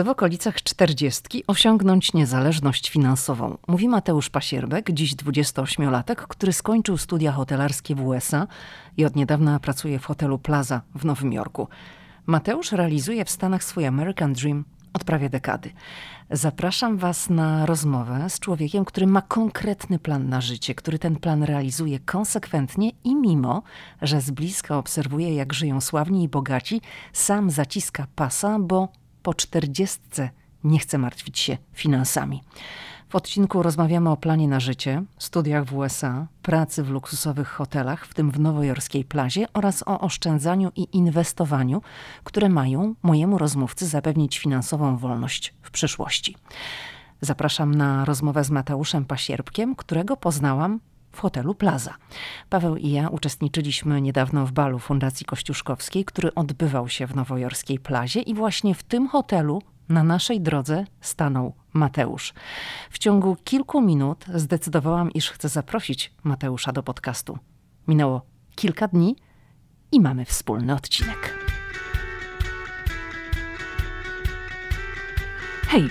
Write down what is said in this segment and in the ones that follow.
chce w okolicach czterdziestki osiągnąć niezależność finansową. Mówi Mateusz Pasierbek, dziś 28-latek, który skończył studia hotelarskie w USA i od niedawna pracuje w hotelu Plaza w Nowym Jorku. Mateusz realizuje w Stanach swój American Dream od prawie dekady. Zapraszam Was na rozmowę z człowiekiem, który ma konkretny plan na życie, który ten plan realizuje konsekwentnie i mimo, że z bliska obserwuje, jak żyją sławni i bogaci, sam zaciska pasa, bo po czterdziestce nie chce martwić się finansami. W odcinku rozmawiamy o planie na życie, studiach w USA, pracy w luksusowych hotelach, w tym w nowojorskiej plazie oraz o oszczędzaniu i inwestowaniu, które mają mojemu rozmówcy zapewnić finansową wolność w przyszłości. Zapraszam na rozmowę z Mateuszem Pasierbkiem, którego poznałam w hotelu Plaza. Paweł i ja uczestniczyliśmy niedawno w balu Fundacji Kościuszkowskiej, który odbywał się w nowojorskiej plazie i właśnie w tym hotelu na naszej drodze stanął Mateusz. W ciągu kilku minut zdecydowałam, iż chcę zaprosić Mateusza do podcastu. Minęło kilka dni i mamy wspólny odcinek. Hej,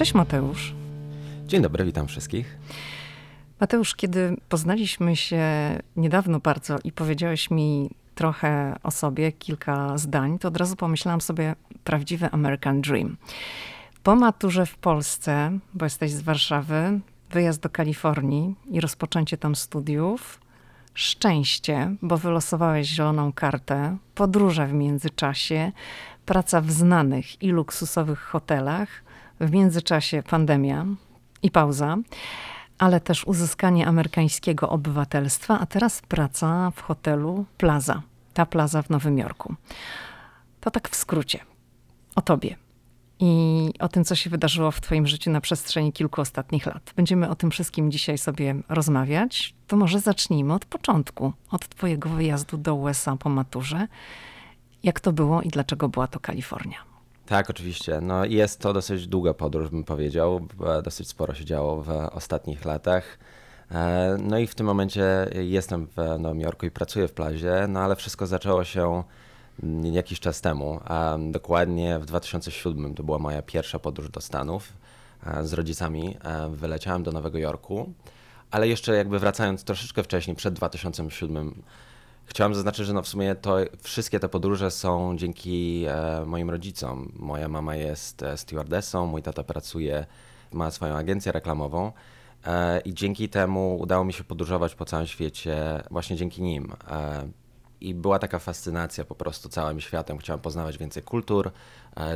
Cześć Mateusz. Dzień dobry, witam wszystkich. Mateusz, kiedy poznaliśmy się niedawno bardzo i powiedziałeś mi trochę o sobie, kilka zdań, to od razu pomyślałam sobie prawdziwy American Dream. Po maturze w Polsce, bo jesteś z Warszawy, wyjazd do Kalifornii i rozpoczęcie tam studiów, szczęście, bo wylosowałeś zieloną kartę, podróże w międzyczasie, praca w znanych i luksusowych hotelach – w międzyczasie pandemia i pauza, ale też uzyskanie amerykańskiego obywatelstwa, a teraz praca w hotelu Plaza. Ta plaza w Nowym Jorku. To tak w skrócie. O tobie i o tym, co się wydarzyło w Twoim życiu na przestrzeni kilku ostatnich lat. Będziemy o tym wszystkim dzisiaj sobie rozmawiać. To może zacznijmy od początku, od Twojego wyjazdu do USA po maturze. Jak to było i dlaczego była to Kalifornia? Tak, oczywiście. No, jest to dosyć długa podróż, bym powiedział. Dosyć sporo się działo w ostatnich latach. E, no i w tym momencie jestem w Nowym Jorku i pracuję w plazie, no ale wszystko zaczęło się jakiś czas temu. Dokładnie w 2007 to była moja pierwsza podróż do Stanów e, z rodzicami. E, wyleciałem do Nowego Jorku, ale jeszcze jakby wracając troszeczkę wcześniej, przed 2007 Chciałem zaznaczyć, że no w sumie to wszystkie te podróże są dzięki e, moim rodzicom. Moja mama jest e, stewardessą, mój tata pracuje, ma swoją agencję reklamową e, i dzięki temu udało mi się podróżować po całym świecie właśnie dzięki nim. I była taka fascynacja po prostu całym światem. Chciałem poznawać więcej kultur,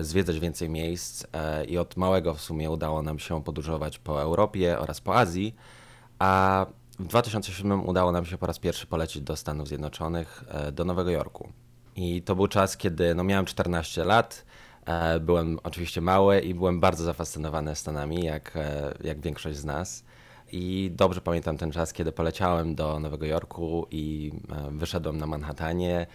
zwiedzać więcej miejsc i od małego w sumie udało nam się podróżować po Europie oraz po Azji. A w 2007 udało nam się po raz pierwszy polecieć do Stanów Zjednoczonych, e, do Nowego Jorku. I to był czas, kiedy no, miałem 14 lat. E, byłem oczywiście mały i byłem bardzo zafascynowany Stanami, jak, e, jak większość z nas. I dobrze pamiętam ten czas, kiedy poleciałem do Nowego Jorku i wyszedłem na Manhattanie.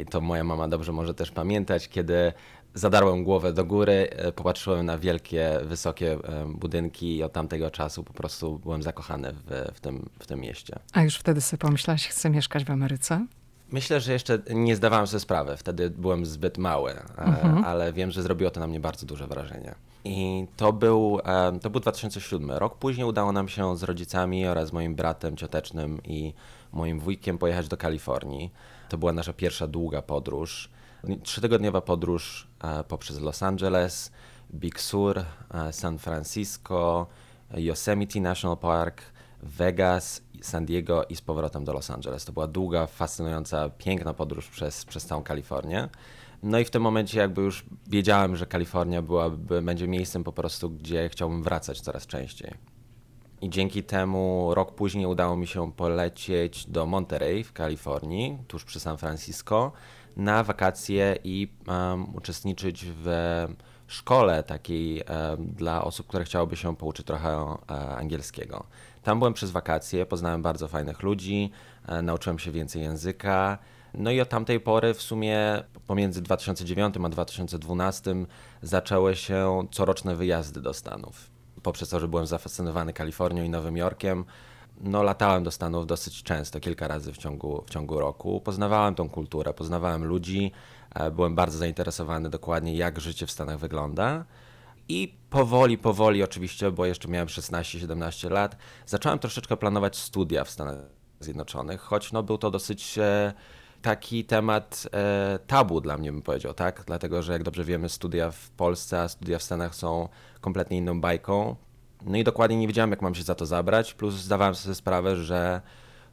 I to moja mama dobrze może też pamiętać, kiedy zadarłem głowę do góry, e, popatrzyłem na wielkie, wysokie e, budynki i od tamtego czasu po prostu byłem zakochany w, w, tym, w tym mieście. A już wtedy sobie pomyślałeś, chcę mieszkać w Ameryce? Myślę, że jeszcze nie zdawałem sobie sprawy. Wtedy byłem zbyt mały, e, mhm. ale wiem, że zrobiło to na mnie bardzo duże wrażenie. I to był, to był 2007 rok. Później udało nam się z rodzicami oraz moim bratem ciotecznym i moim wujkiem pojechać do Kalifornii. To była nasza pierwsza długa podróż trzytygodniowa podróż e, poprzez Los Angeles, Big Sur, e, San Francisco, Yosemite National Park, Vegas, San Diego i z powrotem do Los Angeles. To była długa, fascynująca, piękna podróż przez, przez całą Kalifornię. No i w tym momencie jakby już wiedziałem, że Kalifornia byłaby, będzie miejscem po prostu, gdzie chciałbym wracać coraz częściej. I dzięki temu rok później udało mi się polecieć do Monterey w Kalifornii, tuż przy San Francisco, na wakacje i um, uczestniczyć w szkole takiej um, dla osób, które chciałyby się pouczyć trochę um, angielskiego. Tam byłem przez wakacje, poznałem bardzo fajnych ludzi, um, nauczyłem się więcej języka. No i od tamtej pory w sumie pomiędzy 2009 a 2012 zaczęły się coroczne wyjazdy do Stanów. Poprzez to, że byłem zafascynowany Kalifornią i Nowym Jorkiem, no latałem do Stanów dosyć często, kilka razy w ciągu, w ciągu roku. Poznawałem tą kulturę, poznawałem ludzi, e, byłem bardzo zainteresowany dokładnie, jak życie w Stanach wygląda. I powoli, powoli oczywiście, bo jeszcze miałem 16-17 lat, zacząłem troszeczkę planować studia w Stanach Zjednoczonych, choć no, był to dosyć e, taki temat e, tabu dla mnie, bym powiedział, tak? Dlatego, że jak dobrze wiemy, studia w Polsce, a studia w Stanach są kompletnie inną bajką. No i dokładnie nie wiedziałem, jak mam się za to zabrać, plus zdawałem sobie sprawę, że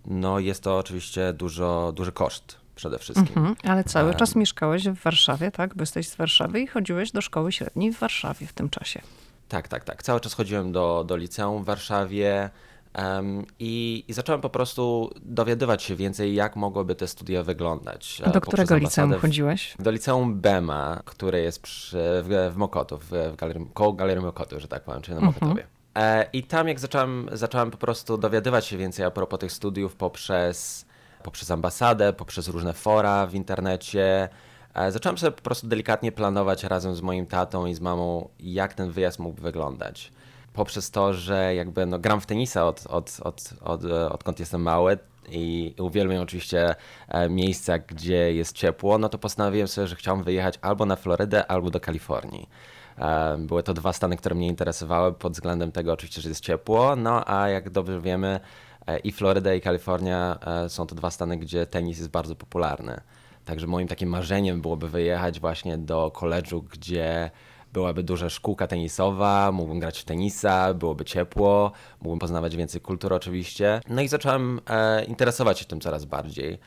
no jest to oczywiście dużo, duży koszt przede wszystkim. Mhm, ale cały um, czas mieszkałeś w Warszawie, tak? Bo jesteś z Warszawy i chodziłeś do szkoły średniej w Warszawie w tym czasie. Tak, tak, tak. Cały czas chodziłem do, do liceum w Warszawie. Um, i, i, zacząłem po prostu dowiadywać się więcej, jak mogłyby te studia wyglądać. A do którego liceum chodziłeś? Do liceum BEMA, które jest przy, w, w Mokotów, w galerii, koło Galerii Mokotów, że tak powiem, czyli na mhm. Mokotowie. E, I tam jak zacząłem, zacząłem po prostu dowiadywać się więcej a propos tych studiów poprzez, poprzez ambasadę, poprzez różne fora w internecie, e, zacząłem sobie po prostu delikatnie planować razem z moim tatą i z mamą, jak ten wyjazd mógłby wyglądać poprzez to, że jakby no, gram w tenisa od, od, od, od, odkąd jestem mały i uwielbiam oczywiście e, miejsca, gdzie jest ciepło, no to postanowiłem sobie, że chciałem wyjechać albo na Florydę, albo do Kalifornii. E, były to dwa stany, które mnie interesowały pod względem tego oczywiście, że jest ciepło, no a jak dobrze wiemy e, i Floryda i Kalifornia są to dwa stany, gdzie tenis jest bardzo popularny. Także moim takim marzeniem byłoby wyjechać właśnie do koledżu, gdzie byłaby duża szkółka tenisowa, mógłbym grać w tenisa, byłoby ciepło, mógłbym poznawać więcej kultur oczywiście. No i zacząłem e, interesować się tym coraz bardziej.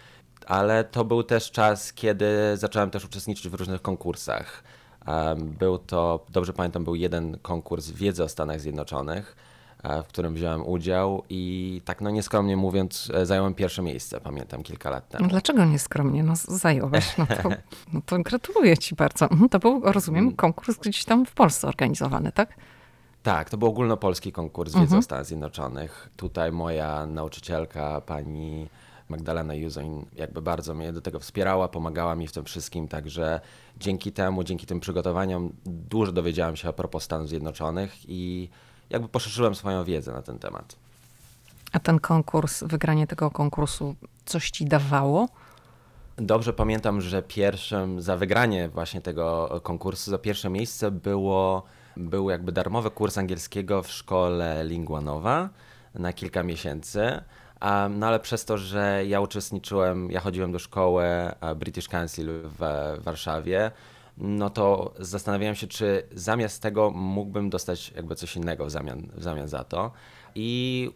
Ale to był też czas, kiedy zacząłem też uczestniczyć w różnych konkursach. Był to, dobrze pamiętam, był jeden konkurs wiedzy o Stanach Zjednoczonych E, w którym wziąłem udział i tak no nieskromnie mówiąc e, zająłem pierwsze miejsce, pamiętam kilka lat temu. Dlaczego nieskromnie? No zająłeś, no to, no to gratuluję ci bardzo. Mhm, to był, rozumiem, mm. konkurs gdzieś tam w Polsce organizowany, tak? Tak, to był ogólnopolski konkurs wiedzy mhm. o Stanach Zjednoczonych. Tutaj moja nauczycielka, pani Magdalena Juzoń, jakby bardzo mnie do tego wspierała, pomagała mi w tym wszystkim, także dzięki temu, dzięki tym przygotowaniom dużo dowiedziałem się a propos Stanów Zjednoczonych i jakby poszerzyłem swoją wiedzę na ten temat. A ten konkurs, wygranie tego konkursu, coś ci dawało? Dobrze pamiętam, że pierwszym za wygranie właśnie tego konkursu, za pierwsze miejsce było, był jakby darmowy kurs angielskiego w szkole Linguanowa na kilka miesięcy. No ale przez to, że ja uczestniczyłem, ja chodziłem do szkoły British Council w Warszawie, no to zastanawiałem się, czy zamiast tego mógłbym dostać jakby coś innego w zamian, w zamian za to. I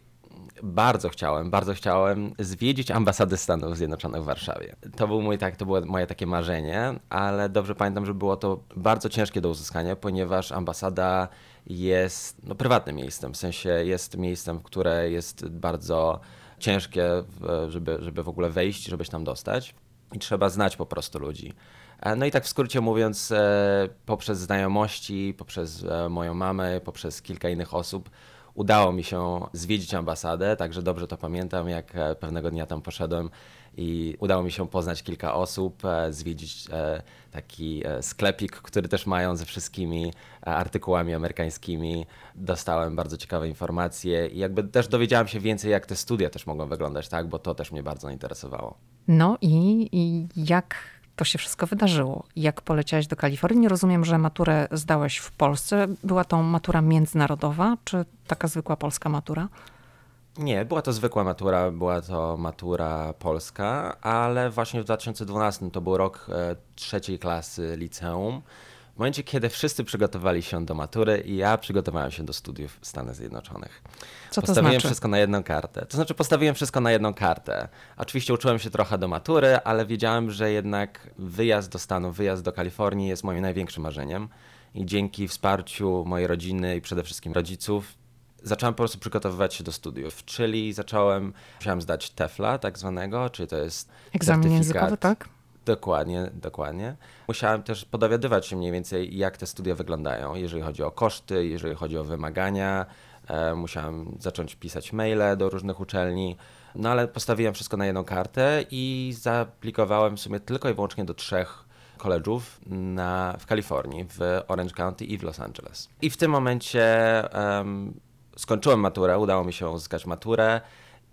bardzo chciałem, bardzo chciałem zwiedzić ambasadę Stanów Zjednoczonych w Warszawie. To, był mój, tak, to było moje takie marzenie, ale dobrze pamiętam, że było to bardzo ciężkie do uzyskania, ponieważ ambasada jest no, prywatnym miejscem, w sensie jest miejscem, które jest bardzo ciężkie, żeby, żeby w ogóle wejść, żeby się tam dostać i trzeba znać po prostu ludzi. E, no i tak w skrócie mówiąc, e, poprzez znajomości, poprzez e, moją mamę, poprzez kilka innych osób, udało mi się zwiedzić ambasadę, także dobrze to pamiętam, jak pewnego dnia tam poszedłem i udało mi się poznać kilka osób, zwiedzić taki sklepik, który też mają ze wszystkimi artykułami amerykańskimi. Dostałem bardzo ciekawe informacje i jakby też dowiedziałem się więcej, jak te studia też mogą wyglądać, tak, bo to też mnie bardzo interesowało. No i, i jak to się wszystko wydarzyło. Jak poleciałeś do Kalifornii, rozumiem, że maturę zdałeś w Polsce. Była to matura międzynarodowa, czy taka zwykła polska matura? Nie, była to zwykła matura, była to matura polska, ale właśnie w 2012 to był rok e, trzeciej klasy liceum w momencie, kiedy wszyscy przygotowali się do matury i ja przygotowałem się do studiów w Stanach Zjednoczonych. Co to postawiłem znaczy? wszystko na jedną kartę. To znaczy postawiłem wszystko na jedną kartę. Oczywiście uczyłem się trochę do matury, ale wiedziałem, że jednak wyjazd do Stanów, wyjazd do Kalifornii jest moim największym marzeniem. I dzięki wsparciu mojej rodziny i przede wszystkim rodziców zacząłem po prostu przygotowywać się do studiów, czyli zacząłem, musiałem zdać TEFLA tak zwanego, czyli to jest Egzamin językowy, tak? Dokładnie, dokładnie. Musiałem też podowiadywać się mniej więcej, jak te studia wyglądają, jeżeli chodzi o koszty, jeżeli chodzi o wymagania. E, musiałem zacząć pisać maile do różnych uczelni, no ale postawiłem wszystko na jedną kartę i zaaplikowałem w sumie tylko i wyłącznie do trzech koledżów na, w Kalifornii, w Orange County i w Los Angeles. I w tym momencie um, skończyłem maturę, udało mi się uzyskać maturę.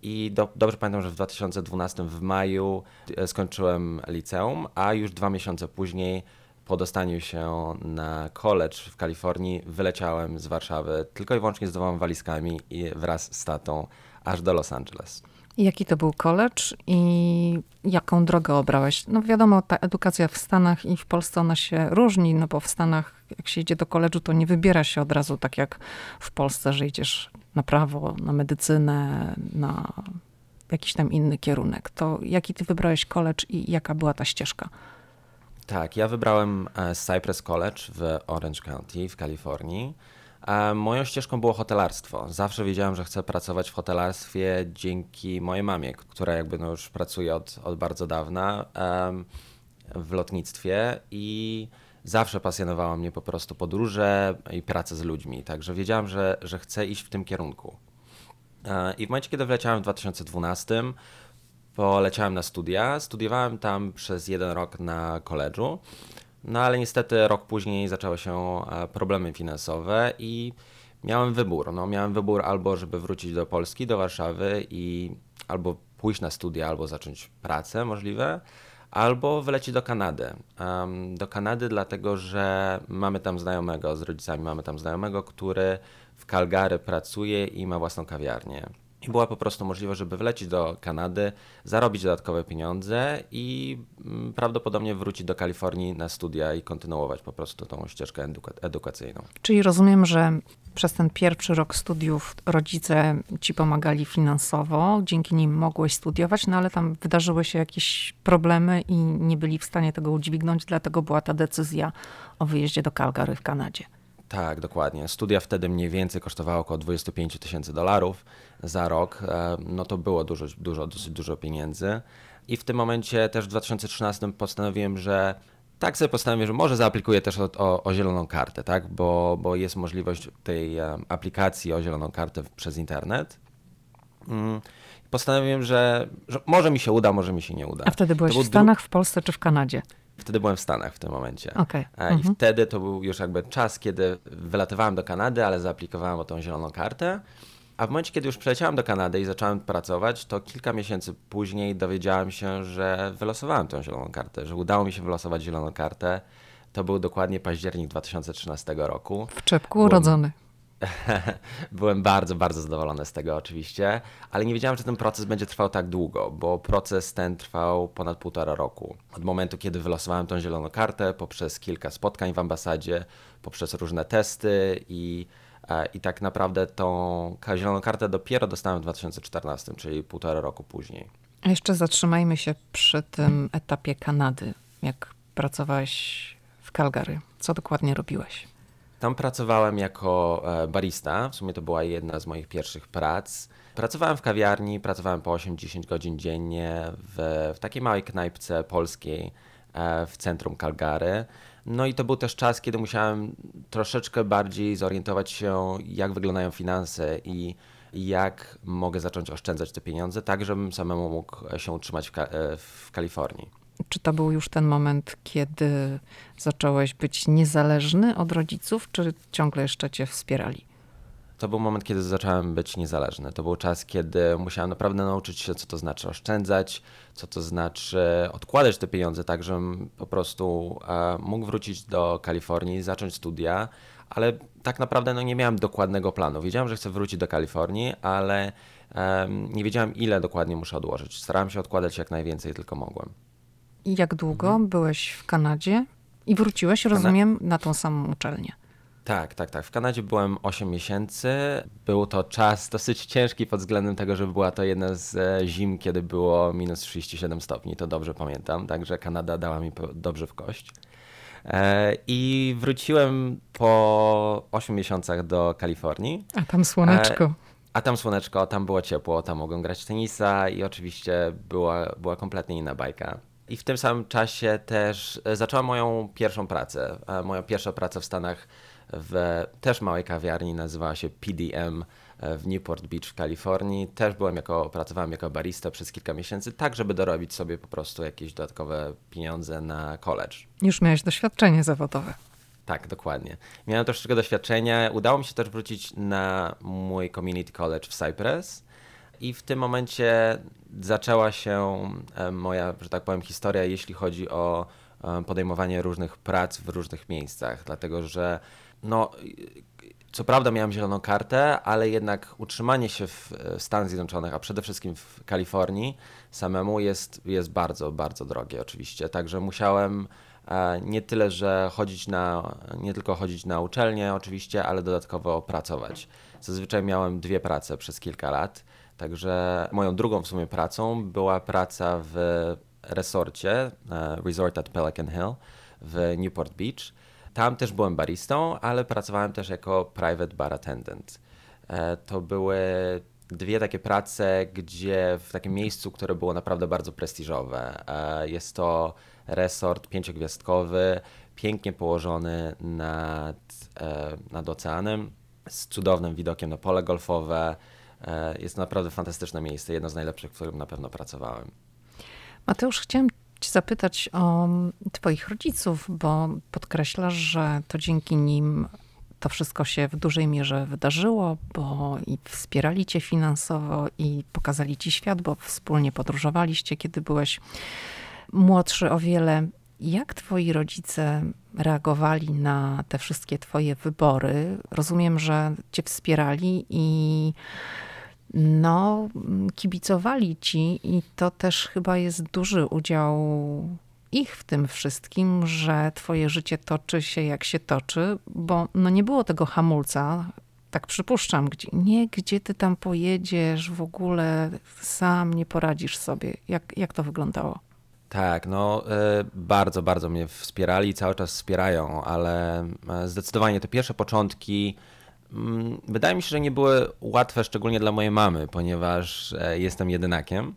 I do, dobrze pamiętam, że w 2012 w maju e, skończyłem liceum, a już dwa miesiące później po dostaniu się na college w Kalifornii wyleciałem z Warszawy tylko i wyłącznie z dwoma walizkami i wraz z tatą aż do Los Angeles. Jaki to był college i jaką drogę obrałeś? No wiadomo, ta edukacja w Stanach i w Polsce ona się różni, no bo w Stanach jak się idzie do college'u, to nie wybiera się od razu tak jak w Polsce, że idziesz na prawo, na medycynę, na jakiś tam inny kierunek. To jaki ty wybrałeś college i jaka była ta ścieżka? Tak, ja wybrałem e, Cypress College w Orange County w Kalifornii. Moją ścieżką było hotelarstwo. Zawsze wiedziałem, że chcę pracować w hotelarstwie dzięki mojej mamie, która jakby no już pracuje od, od bardzo dawna w lotnictwie i zawsze pasjonowało mnie po prostu podróże i praca z ludźmi. Także wiedziałem, że, że chcę iść w tym kierunku. E, I w momencie, kiedy wleciałem w 2012, poleciałem na studia. Studiowałem tam przez jeden rok na koledżu. No ale niestety rok później zaczęły się e, problemy finansowe i miałem wybór. No, miałem wybór albo, żeby wrócić do Polski, do Warszawy i albo pójść na studia, albo zacząć pracę możliwe, albo wylecieć do Kanady. Um, do Kanady dlatego, że mamy tam znajomego, z rodzicami mamy tam znajomego, który w Calgary pracuje i ma własną kawiarnię. I była po prostu możliwość, żeby wlecieć do Kanady, zarobić dodatkowe pieniądze i mm, prawdopodobnie wrócić do Kalifornii na studia i kontynuować po prostu tą ścieżkę eduka edukacyjną. Czyli rozumiem, że przez ten pierwszy rok studiów rodzice ci pomagali finansowo, dzięki nim mogłeś studiować, no ale tam wydarzyły się jakieś problemy i nie byli w stanie tego udźwignąć, dlatego była ta decyzja o wyjeździe do Calgary w Kanadzie. Tak, dokładnie. Studia wtedy mniej więcej kosztowały około 25 tysięcy dolarów za rok. E, no to było dużo, dużo, dosyć dużo pieniędzy. I w tym momencie też w 2013 postanowiłem, że tak sobie postanowiłem, że może zaaplikuję też o, o, o, zieloną kartę, tak? Bo, bo jest możliwość tej e, aplikacji o zieloną kartę przez internet. Mm. Postanowiłem, że, że, może mi się uda, może mi się nie uda. A wtedy byłeś w Stanach, w Polsce czy w Kanadzie? Wtedy byłem w Stanach w tym momencie. Okay. E, I mhm. wtedy to był już jakby czas, kiedy wylatywałem do Kanady, ale zaaplikowałem o tą zieloną kartę. A w momencie, kiedy już przyleciałem do Kanady i zacząłem pracować, to kilka miesięcy później dowiedziałem się, że wylosowałem tę zieloną kartę, że udało mi się wylosować zieloną kartę. To był dokładnie październik 2013 roku. W czepku Byłem... urodzony. Byłem bardzo, bardzo zadowolony z tego oczywiście, ale nie wiedziałem, że ten proces będzie trwał tak długo, bo proces ten trwał ponad półtora roku. Od momentu, kiedy wylosowałem tą zieloną kartę, poprzez kilka spotkań w ambasadzie, poprzez różne testy i, i tak naprawdę tą zieloną kartę dopiero dostałem w 2014, czyli półtora roku później. A jeszcze zatrzymajmy się przy tym etapie Kanady. Jak pracowałeś w Calgary? Co dokładnie robiłeś? Tam pracowałem jako e, barista, w sumie to była jedna z moich pierwszych prac. Pracowałem w kawiarni, pracowałem po 8-10 godzin dziennie w, w takiej małej knajpce polskiej e, w centrum Calgary. No i to był też czas, kiedy musiałem troszeczkę bardziej zorientować się, jak wyglądają finanse i jak mogę zacząć oszczędzać te pieniądze, tak żebym samemu mógł się utrzymać w, e, w Kalifornii. Czy to był już ten moment, kiedy zacząłeś być niezależny od rodziców, czy ciągle jeszcze cię wspierali? To był moment, kiedy zacząłem być niezależny. To był czas, kiedy musiałem naprawdę nauczyć się, co to znaczy oszczędzać, co to znaczy odkładać te pieniądze, tak żebym po prostu e, mógł wrócić do Kalifornii, zacząć studia, ale tak naprawdę no, nie miałem dokładnego planu. Wiedziałem, że chcę wrócić do Kalifornii, ale nie wiedziałem, ile dokładnie muszę odłożyć. Starałem się odkładać jak najwięcej tylko mogłem. I jak długo mhm. byłeś w Kanadzie i wróciłeś, rozumiem, na tą samą uczelnię? Tak, tak, tak. W Kanadzie byłem 8 miesięcy. Był to czas dosyć ciężki pod względem tego, że była to jedna z e, zim, kiedy było minus 37 stopni. To dobrze pamiętam, także Kanada dała mi dobrze w kość. I wróciłem po 8 miesiącach do Kalifornii. A tam słoneczko. A tam słoneczko, tam było ciepło, tam mogłem grać tenisa i oczywiście była, była kompletnie inna bajka. I w tym samym czasie też e, zaczęłam moją pierwszą pracę. E, moja pierwsza praca w Stanach w też małej kawiarni nazywała się PDM e, w Newport Beach w Kalifornii. Też byłem jako, pracowałem jako barista przez kilka miesięcy, tak żeby dorobić sobie po prostu jakieś dodatkowe pieniądze na college. Już miałeś doświadczenie zawodowe. Tak, dokładnie. Miałem troszeczkę doświadczenia. Udało mi się też wrócić na mój community college w Cypress. I w tym momencie zaczęła się e, moja, że tak powiem, historia, jeśli chodzi o podejmowanie różnych prac w różnych miejscach, dlatego że no, co prawda miałem zieloną kartę, ale jednak utrzymanie się w Stanach Zjednoczonych, a przede wszystkim w Kalifornii samemu jest, jest bardzo, bardzo drogie oczywiście. Także musiałem e, nie tyle, że chodzić na, nie tylko chodzić na uczelnię oczywiście, ale dodatkowo pracować. Zazwyczaj miałem dwie prace przez kilka lat. Także moją drugą w sumie pracą była praca w resorcie, e, Resort at Pelican Hill w Newport Beach. Tam też byłem baristą, ale pracowałem też jako private bar attendant. E, to były dwie takie prace, gdzie w takim miejscu, które było naprawdę bardzo prestiżowe. E, jest to resort pięciogwiazdkowy, pięknie położony nad, nad oceanem, z cudownym widokiem na pole golfowe, jest naprawdę fantastyczne miejsce, jedno z najlepszych, w którym na pewno pracowałem. Mateusz, chciałem Cię zapytać o Twoich rodziców, bo podkreślasz, że to dzięki nim to wszystko się w dużej mierze wydarzyło, bo i wspierali Cię finansowo, i pokazali Ci świat, bo wspólnie podróżowaliście, kiedy byłeś młodszy o wiele. Jak Twoi rodzice reagowali na te wszystkie Twoje wybory? Rozumiem, że Cię wspierali i no, kibicowali ci i to też chyba jest duży udział ich w tym wszystkim, że twoje życie toczy się jak się toczy, bo no nie było tego hamulca, tak przypuszczam, gdzie, nie gdzie ty tam pojedziesz, w ogóle sam nie poradzisz sobie. Jak, jak to wyglądało? Tak, no y, bardzo, bardzo mnie wspierali, cały czas wspierają, ale e, zdecydowanie te pierwsze początki wydaje mi się, że nie były łatwe, szczególnie dla mojej mamy, ponieważ e, jestem jedynakiem.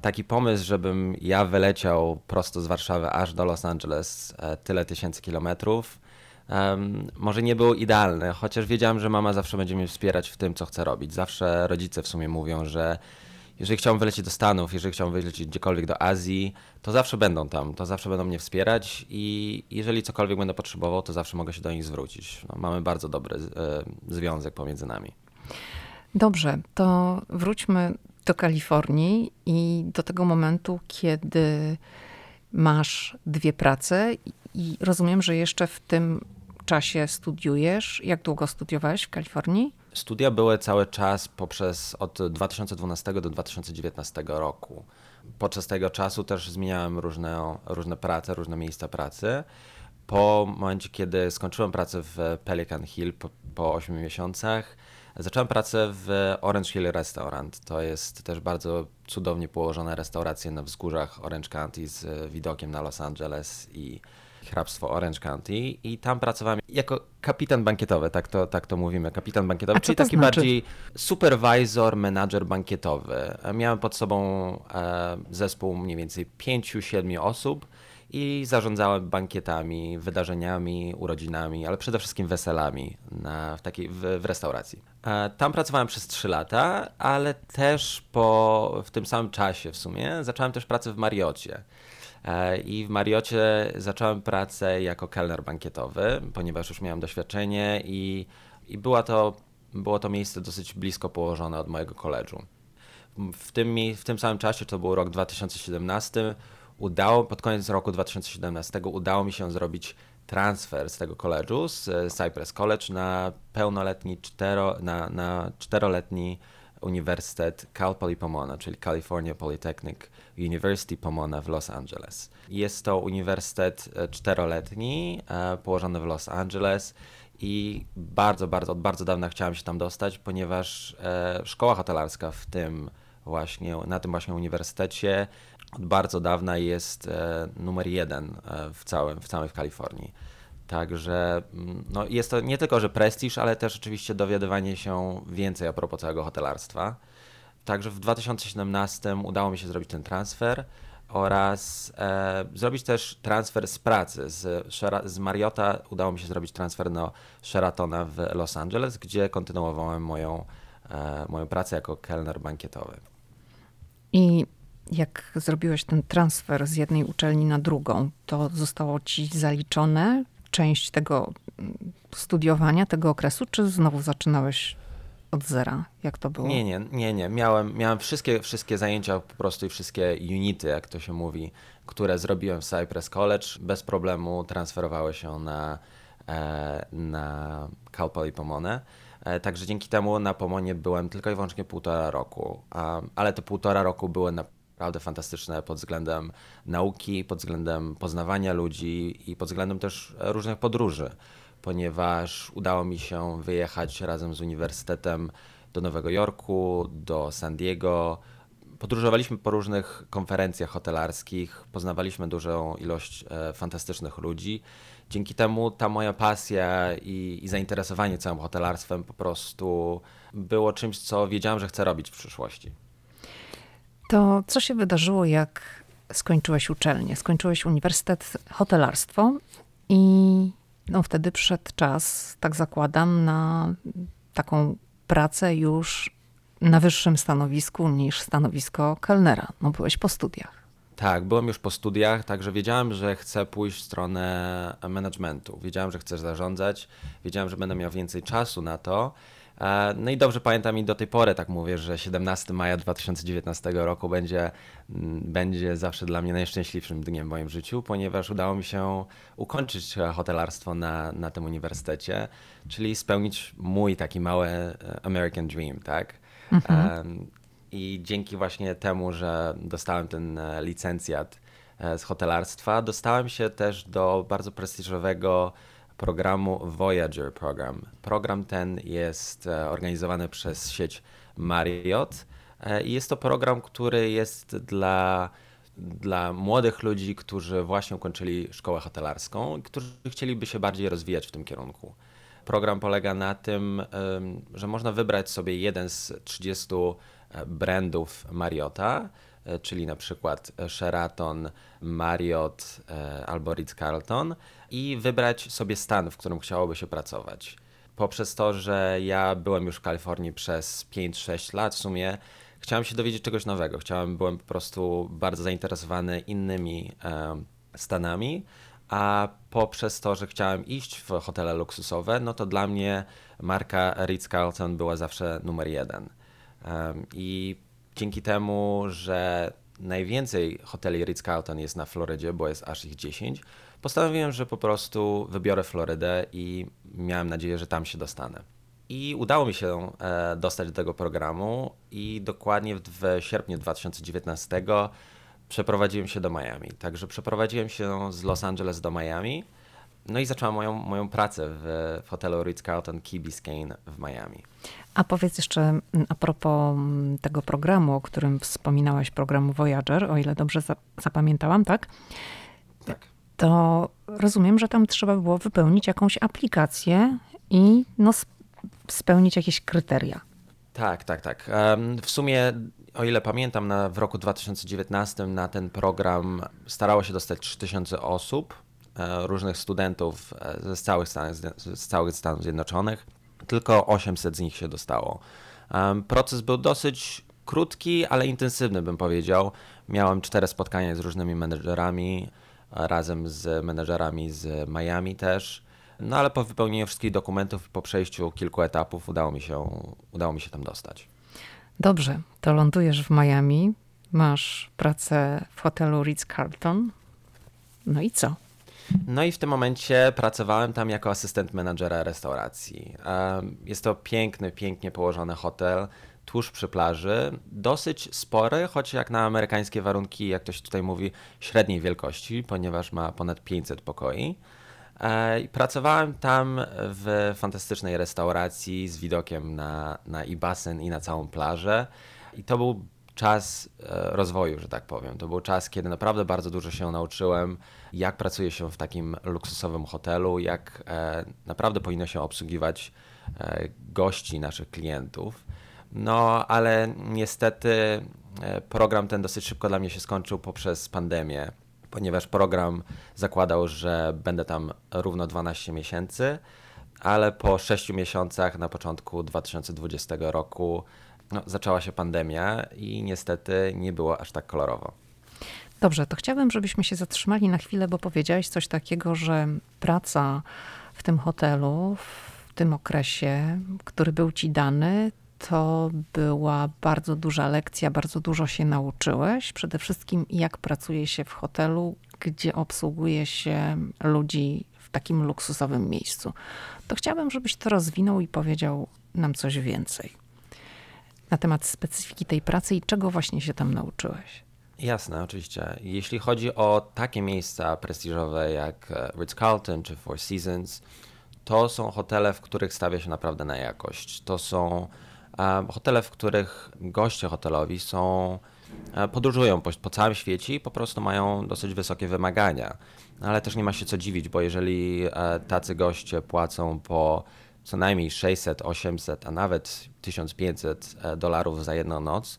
Taki pomysł, żebym ja wyleciał prosto z Warszawy aż do Los Angeles, e, tyle tysięcy kilometrów, może nie był idealny, chociaż wiedziałem, że mama zawsze będzie mnie wspierać w tym, co chcę robić. Zawsze rodzice w sumie mówią, że jeżeli chciałbym wylecieć do Stanów, jeżeli chciałbym wylecieć gdziekolwiek do Azji, to zawsze będą tam, to zawsze będą mnie wspierać i jeżeli cokolwiek będę potrzebował, to zawsze mogę się do nich zwrócić. No, mamy bardzo dobry e, związek pomiędzy nami. Dobrze, to wróćmy do Kalifornii i do tego momentu, kiedy masz dwie prace i rozumiem, że jeszcze w tym czasie studiujesz. Jak długo studiowałeś w Kalifornii? Studia były cały czas poprzez od 2012 do 2019 roku. Podczas tego czasu też zmieniałem różne, różne prace, różne miejsca pracy. Po momencie, kiedy skończyłem pracę w Pelican Hill po, po 8 miesiącach, zacząłem pracę w Orange Hill Restaurant. To jest też bardzo cudownie położona restauracja na wzgórzach Orange County z widokiem na Los Angeles i hrabstwo Orange County i tam pracowałem jako kapitan bankietowy, tak to, tak to mówimy, kapitan bankietowy, czyli taki znaczy? bardziej supervisor, menadżer bankietowy. Miałem pod sobą e, zespół mniej więcej 5-7 osób i zarządzałem bankietami, wydarzeniami, urodzinami, ale przede wszystkim weselami na, w, takiej, w, w restauracji. E, tam pracowałem przez 3 lata, ale też po, w tym samym czasie w sumie zacząłem też pracę w Mariocie. E, I w Mariocie zacząłem pracę jako kelner bankietowy, ponieważ już miałem doświadczenie i, i była to, było to miejsce dosyć blisko położone od mojego koledżu. W tym, w tym samym czasie, to był rok 2017, udało, pod koniec roku 2017 udało mi się zrobić transfer z tego koledżu, z Cypress College na pełnoletni, cztero, na, na czteroletni Uniwersytet Cal Poly Pomona, czyli California Polytechnic University Pomona w Los Angeles. Jest to uniwersytet e, czteroletni, e, położony w Los Angeles i bardzo, bardzo, od bardzo dawna chciałem się tam dostać, ponieważ e, szkoła hotelarska w tym właśnie na tym właśnie uniwersytecie od bardzo dawna jest numer jeden w, całym, w całej Kalifornii. Także mm, no, jest to nie tylko, że prestiż, ale też oczywiście dowiadywanie się więcej a propos całego hotelarstwa. Także w 2017 udało mi się zrobić ten transfer oraz e, zrobić też transfer z pracy. Z, z Mariota udało mi się zrobić transfer do Sheratona w Los Angeles, gdzie kontynuowałem moją, e, moją pracę jako kelner bankietowy. I jak zrobiłeś ten transfer z jednej uczelni na drugą, to zostało ci zaliczone część tego mm, studiowania, tego okresu, czy znowu zaczynałeś od zera? Jak to było? Nie, nie, nie, nie. Miałem, miałem wszystkie, wszystkie zajęcia po prostu i wszystkie unity, jak to się mówi, które zrobiłem w Cypress College, bez problemu transferowały się na, e, na Cal Poly Pomone. E, także dzięki temu na Pomonie byłem tylko i wyłącznie półtora roku, ale te półtora roku były naprawdę fantastyczne pod względem nauki, pod względem poznawania ludzi i pod względem też różnych podróży ponieważ udało mi się wyjechać razem z uniwersytetem do Nowego Jorku, do San Diego. Podróżowaliśmy po różnych konferencjach hotelarskich, poznawaliśmy dużą ilość e, fantastycznych ludzi. Dzięki temu ta moja pasja i, i zainteresowanie całym hotelarstwem po prostu było czymś, co wiedziałem, że chcę robić w przyszłości. To co się wydarzyło, jak skończyłeś uczelnię? Skończyłeś Uniwersytet Hotelarstwo i no wtedy przyszedł czas, tak zakładam, na taką pracę już na wyższym stanowisku niż stanowisko kelnera. No byłeś po studiach. Tak, byłem już po studiach, także wiedziałem, że chcę pójść w stronę managementu. Wiedziałem, że chcę zarządzać, wiedziałem, że będę miał więcej czasu na to. E, no i dobrze pamiętam i do tej pory tak mówię, że 17 maja 2019 roku będzie, mm, będzie zawsze dla mnie najszczęśliwszym dniem w moim życiu, ponieważ udało mi się ukończyć hotelarstwo na, na tym uniwersytecie, czyli spełnić mój taki mały e, American Dream, tak? Mhm. I dzięki właśnie temu, że dostałem ten e, licencjat z hotelarstwa, dostałem się też do bardzo prestiżowego programu Voyager Program. Program ten jest e, organizowany przez sieć Marriott e, i jest to program, który jest dla, dla młodych ludzi, którzy właśnie ukończyli szkołę hotelarską i którzy chcieliby się bardziej rozwijać w tym kierunku. Program polega na tym, że można wybrać sobie jeden z 30 e, brandów Marriotta, czyli na przykład Sheraton, Marriott albo Ritz-Carlton i wybrać sobie stan, w którym chciałoby się pracować. Poprzez to, że ja byłem już w Kalifornii przez 5-6 lat w sumie, chciałem się dowiedzieć czegoś nowego. Chciałem, byłem po prostu bardzo zainteresowany innymi e, stanami, a poprzez to, że chciałem iść w hotele luksusowe, no to dla mnie marka Ritz-Carlton była zawsze numer jeden. E, I dzięki temu, że najwięcej hoteli Ritz-Carlton jest na Florydzie, bo jest aż ich 10, postanowiłem, że po prostu wybiorę Florydę i miałem nadzieję, że tam się dostanę. I udało mi się e, dostać do tego programu i dokładnie w sierpniu 2019 przeprowadziłem się do Miami. Także przeprowadziłem się z Los Angeles do Miami. No i zacząłem moją, moją pracę w, w hotelu Ritz-Carlton Key Biscayne w Miami. A powiedz jeszcze mm, a propos mm, tego programu, o którym wspominałeś, programu Voyager, o ile dobrze zapamiętałam, tak? Tak to rozumiem, że tam trzeba było wypełnić jakąś aplikację i no, spełnić jakieś kryteria. Tak, tak, tak. W sumie, o ile pamiętam, na, w roku 2019 na ten program starało się dostać 3000 osób, różnych studentów e, ze całych, Stanów, z całych Stanów Zjednoczonych. Tylko 800 z nich się dostało. Proces był dosyć krótki, ale intensywny, bym powiedział. Miałem cztery spotkania z różnymi menedżerami razem z menedżerami z Miami też. No ale po wypełnieniu wszystkich dokumentów i po przejściu kilku etapów udało mi się, udało mi się tam dostać. Dobrze, to lądujesz w Miami, masz pracę w hotelu Ritz-Carlton. No i co? No i w tym momencie pracowałem tam jako asystent menadżera restauracji. Jest to piękny, pięknie położony hotel tuż przy plaży, dosyć spory, choć jak na amerykańskie warunki, jak ktoś tutaj mówi, średniej wielkości, ponieważ ma ponad 500 pokoi. E, pracowałem tam w fantastycznej restauracji z widokiem na, na i basen, i na całą plażę. I to był czas e, rozwoju, że tak powiem. To był czas, kiedy naprawdę bardzo dużo się nauczyłem, jak pracuje się w takim luksusowym hotelu, jak e, naprawdę powinno się obsługiwać e, gości, naszych klientów. No, ale niestety program ten dosyć szybko dla mnie się skończył poprzez pandemię, ponieważ program zakładał, że będę tam równo 12 miesięcy, ale po 6 miesiącach na początku 2020 roku no, zaczęła się pandemia i niestety nie było aż tak kolorowo. Dobrze, to chciałabym, żebyśmy się zatrzymali na chwilę, bo powiedziałeś coś takiego, że praca w tym hotelu, w tym okresie, który był ci dany, to była bardzo duża lekcja, bardzo dużo się nauczyłeś. Przede wszystkim, jak pracuje się w hotelu, gdzie obsługuje się ludzi w takim luksusowym miejscu. To chciałabym, żebyś to rozwinął i powiedział nam coś więcej na temat specyfiki tej pracy i czego właśnie się tam nauczyłeś. Jasne, oczywiście. Jeśli chodzi o takie miejsca prestiżowe jak e, Ritz-Carlton czy Four Seasons, to są hotele, w których stawia się naprawdę na jakość. To są um, hotele, w których goście hotelowi są e, podróżują po, po, całym świecie i po prostu mają dosyć wysokie wymagania. Ale też nie ma się co dziwić, bo jeżeli tacy goście płacą po co najmniej 600, 800, a nawet 1500 e, dolarów za jedną noc,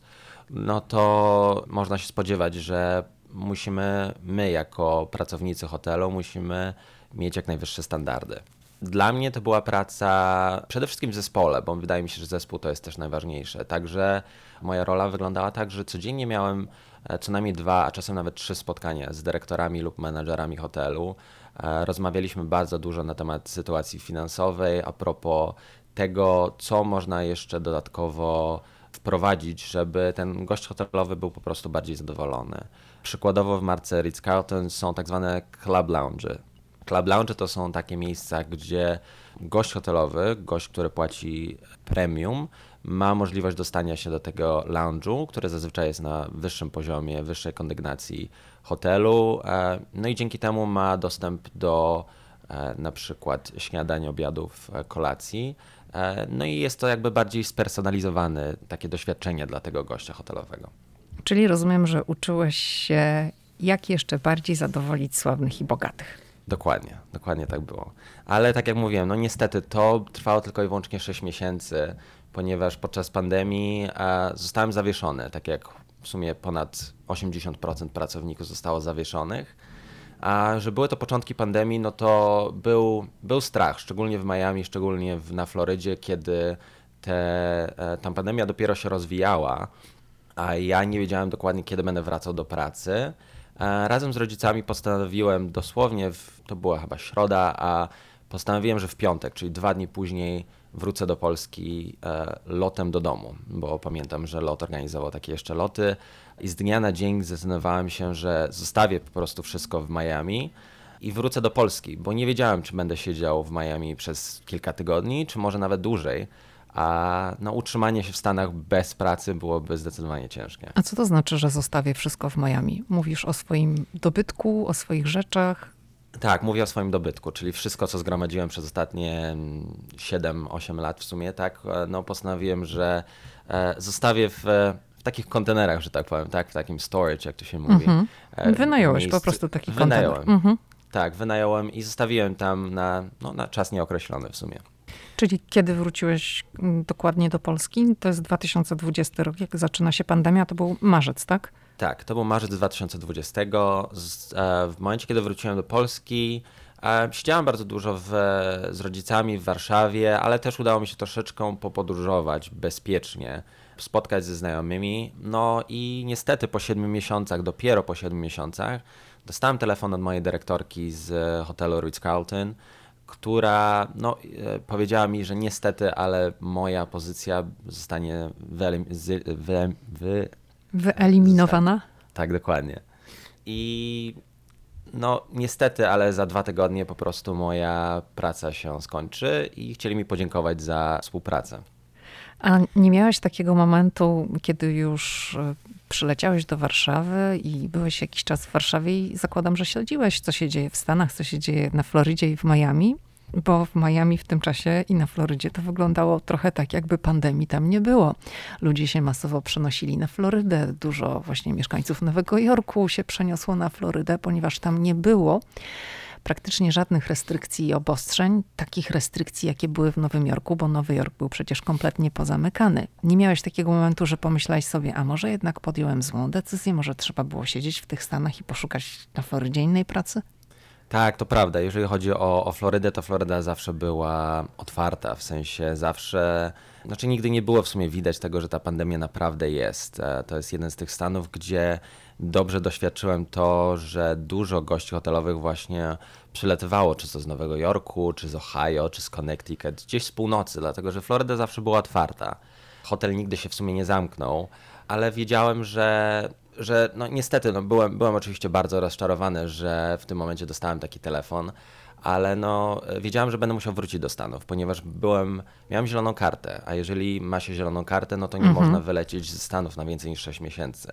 no to można się spodziewać, że musimy, my jako pracownicy hotelu, musimy mieć jak najwyższe standardy. Dla mnie to była praca przede wszystkim w zespole, bo wydaje mi się, że zespół to jest też najważniejsze. Także moja rola wyglądała tak, że codziennie miałem e, co najmniej dwa, a czasem nawet trzy spotkania z dyrektorami lub menedżerami hotelu. E, rozmawialiśmy bardzo dużo na temat sytuacji finansowej, a propos tego, co można jeszcze dodatkowo wprowadzić, żeby ten gość hotelowy był po prostu bardziej zadowolony. Przykładowo w marce Ritz-Carlton są tak zwane club lounge. Club lounge to są takie miejsca, gdzie gość hotelowy, gość, który płaci premium, ma możliwość dostania się do tego lounge'u, który zazwyczaj jest na wyższym poziomie, wyższej kondygnacji hotelu. E, no i dzięki temu ma dostęp do e, na przykład śniadań, obiadów, e, kolacji. No i jest to jakby bardziej spersonalizowane takie doświadczenie dla tego gościa hotelowego. Czyli rozumiem, że uczyłeś się, jak jeszcze bardziej zadowolić sławnych i bogatych. Dokładnie, dokładnie tak było. Ale tak jak mówiłem, no niestety to trwało tylko i wyłącznie 6 miesięcy, ponieważ podczas pandemii zostałem zawieszony, tak jak w sumie ponad 80% pracowników zostało zawieszonych. A że były to początki pandemii, no to był, był strach, szczególnie w Miami, szczególnie w, na Florydzie, kiedy te, e, ta pandemia dopiero się rozwijała, a ja nie wiedziałem dokładnie, kiedy będę wracał do pracy. E, razem z rodzicami postanowiłem dosłownie, w, to była chyba środa, a postanowiłem, że w piątek, czyli dwa dni później, wrócę do Polski e, lotem do domu, bo pamiętam, że lot organizował takie jeszcze loty i z dnia na dzień zdecydowałem się, że zostawię po prostu wszystko w Miami i wrócę do Polski, bo nie wiedziałem, czy będę siedział w Miami przez kilka tygodni, czy może nawet dłużej. A no, utrzymanie się w Stanach bez pracy byłoby zdecydowanie ciężkie. A co to znaczy, że zostawię wszystko w Miami? Mówisz o swoim dobytku, o swoich rzeczach? Tak, mówię o swoim dobytku, czyli wszystko, co zgromadziłem przez ostatnie 7-8 lat w sumie, tak, e, no postanowiłem, że e, zostawię w, w takich kontenerach, że tak powiem, tak, w takim storage, jak to się mówi. Mhm. Wynająłeś po prostu taki Wynająłem. kontener. Mhm. Tak, wynająłem i zostawiłem tam na, no, na czas nieokreślony w sumie. Czyli kiedy wróciłeś dokładnie do Polski? To jest 2020 rok, jak zaczyna się pandemia, to był marzec, tak? Tak, to był marzec 2020. E, w momencie, kiedy wróciłem do Polski, e, siedziałem bardzo dużo w, z rodzicami w Warszawie, ale też udało mi się troszeczkę popodróżować bezpiecznie, spotkać ze znajomymi. No i niestety po siedmiu miesiącach, dopiero po siedmiu miesiącach, dostałem telefon od mojej dyrektorki z hotelu Ritz-Carlton, która no, e, powiedziała mi, że niestety, ale moja pozycja zostanie wyelim- wy, wy, Wyeliminowana? Tak, dokładnie. I no niestety, ale za dwa tygodnie po prostu moja praca się skończy i chcieli mi podziękować za współpracę. A nie miałeś takiego momentu, kiedy już e, przyleciałeś do Warszawy i byłeś jakiś czas w Warszawie i zakładam, że śledziłeś, co się dzieje w Stanach, co się dzieje na Florydzie i w Miami? Bo w Miami w tym czasie i na Florydzie to wyglądało trochę tak, jakby pandemii tam nie było. Ludzie się masowo przenosili na Florydę. Dużo właśnie mieszkańców Nowego Jorku się przeniosło na Florydę, ponieważ tam nie było praktycznie żadnych restrykcji i obostrzeń, takich restrykcji, jakie były w Nowym Jorku, bo Nowy Jork był przecież kompletnie pozamykany. Nie miałeś takiego momentu, że pomyślałeś sobie, a może jednak podjąłem złą decyzję, może trzeba było siedzieć w tych Stanach i poszukać na Florydzie innej pracy? Tak, to prawda. Jeżeli chodzi o, o Florydę, to Floryda zawsze była otwarta, w sensie zawsze, znaczy nigdy nie było w sumie widać tego, że ta pandemia naprawdę jest. E, to jest jeden z tych stanów, gdzie dobrze doświadczyłem to, że dużo gości hotelowych właśnie przylatywało, czy to z Nowego Jorku, czy z Ohio, czy z Connecticut, gdzieś z północy, dlatego że Floryda zawsze była otwarta. Hotel nigdy się w sumie nie zamknął, ale wiedziałem, że że no niestety, no byłem, byłem oczywiście bardzo rozczarowany, że w tym momencie dostałem taki telefon, ale no wiedziałem, że będę musiał wrócić do Stanów, ponieważ byłem, miałem zieloną kartę, a jeżeli ma się zieloną kartę, no to nie mhm. można wylecieć ze Stanów na więcej niż 6 miesięcy.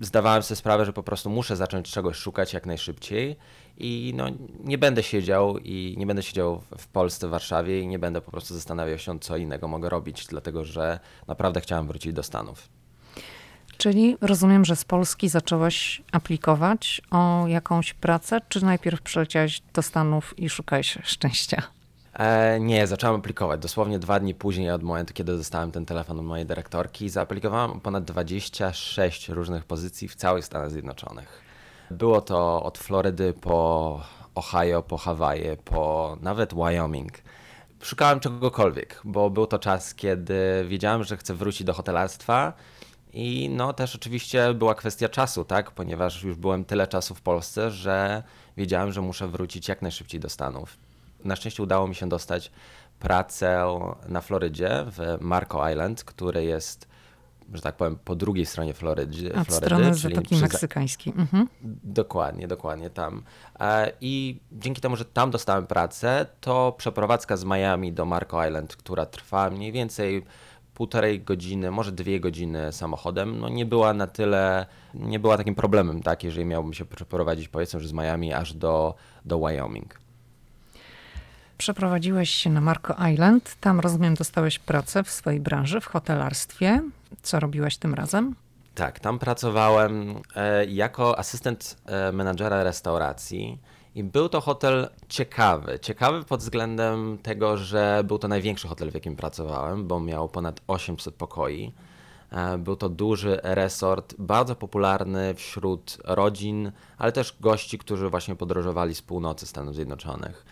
Zdawałem sobie sprawę, że po prostu muszę zacząć czegoś szukać jak najszybciej i no, nie będę siedział i nie będę siedział w Polsce, w Warszawie i nie będę po prostu zastanawiał się, co innego mogę robić, dlatego że naprawdę chciałem wrócić do Stanów. Czyli rozumiem, że z Polski zacząłeś aplikować o jakąś pracę, czy najpierw przyleciałeś do Stanów i szukałeś szczęścia? E, nie, zacząłem aplikować. Dosłownie dwa dni później od momentu, kiedy dostałem ten telefon od mojej dyrektorki, zaaplikowałem ponad 26 różnych pozycji w całych Stanach Zjednoczonych. Było to od Florydy po Ohio, po Hawaje, po nawet Wyoming. Szukałem czegokolwiek, bo był to czas, kiedy wiedziałem, że chcę wrócić do hotelarstwa i no też oczywiście była kwestia czasu, tak? Ponieważ już byłem tyle czasu w Polsce, że wiedziałem, że muszę wrócić jak najszybciej do Stanów. Na szczęście udało mi się dostać pracę na Florydzie w Marco Island, który jest że tak powiem, po drugiej stronie Florydy. Od Florydy, strony Zatoki Meksykańskiej. Mhm. Dokładnie, dokładnie tam. E, I dzięki temu, że tam dostałem pracę, to przeprowadzka z Miami do Marco Island, która trwa mniej więcej półtorej godziny, może dwie godziny samochodem, no nie była na tyle, nie była takim problemem, tak, jeżeli miałbym się przeprowadzić powiedzmy, że z Miami aż do, do Wyoming. Przeprowadziłeś się na Marco Island, tam rozumiem dostałeś pracę w swojej branży, w hotelarstwie. Co robiłeś tym razem? Tak, tam pracowałem e, jako asystent e, menadżera restauracji i był to hotel ciekawy. Ciekawy pod względem tego, że był to największy hotel, w jakim pracowałem, bo miał ponad 800 pokoi. E, był to duży resort, bardzo popularny wśród rodzin, ale też gości, którzy właśnie podróżowali z północy Stanów Zjednoczonych.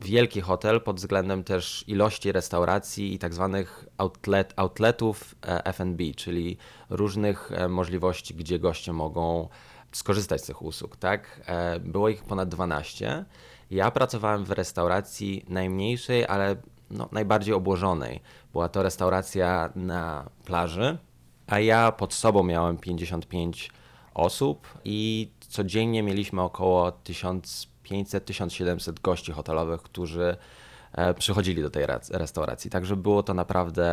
Wielki hotel pod względem też ilości restauracji i tak zwanych outlet, outletów e, F&B, czyli różnych e, możliwości, gdzie goście mogą skorzystać z tych usług, tak? E, było ich ponad 12. Ja pracowałem w restauracji najmniejszej, ale no, najbardziej obłożonej. Była to restauracja na plaży, a ja pod sobą miałem 55 osób i codziennie mieliśmy około 1500-1700 gości hotelowych, którzy e, przychodzili do tej restauracji. Także było to naprawdę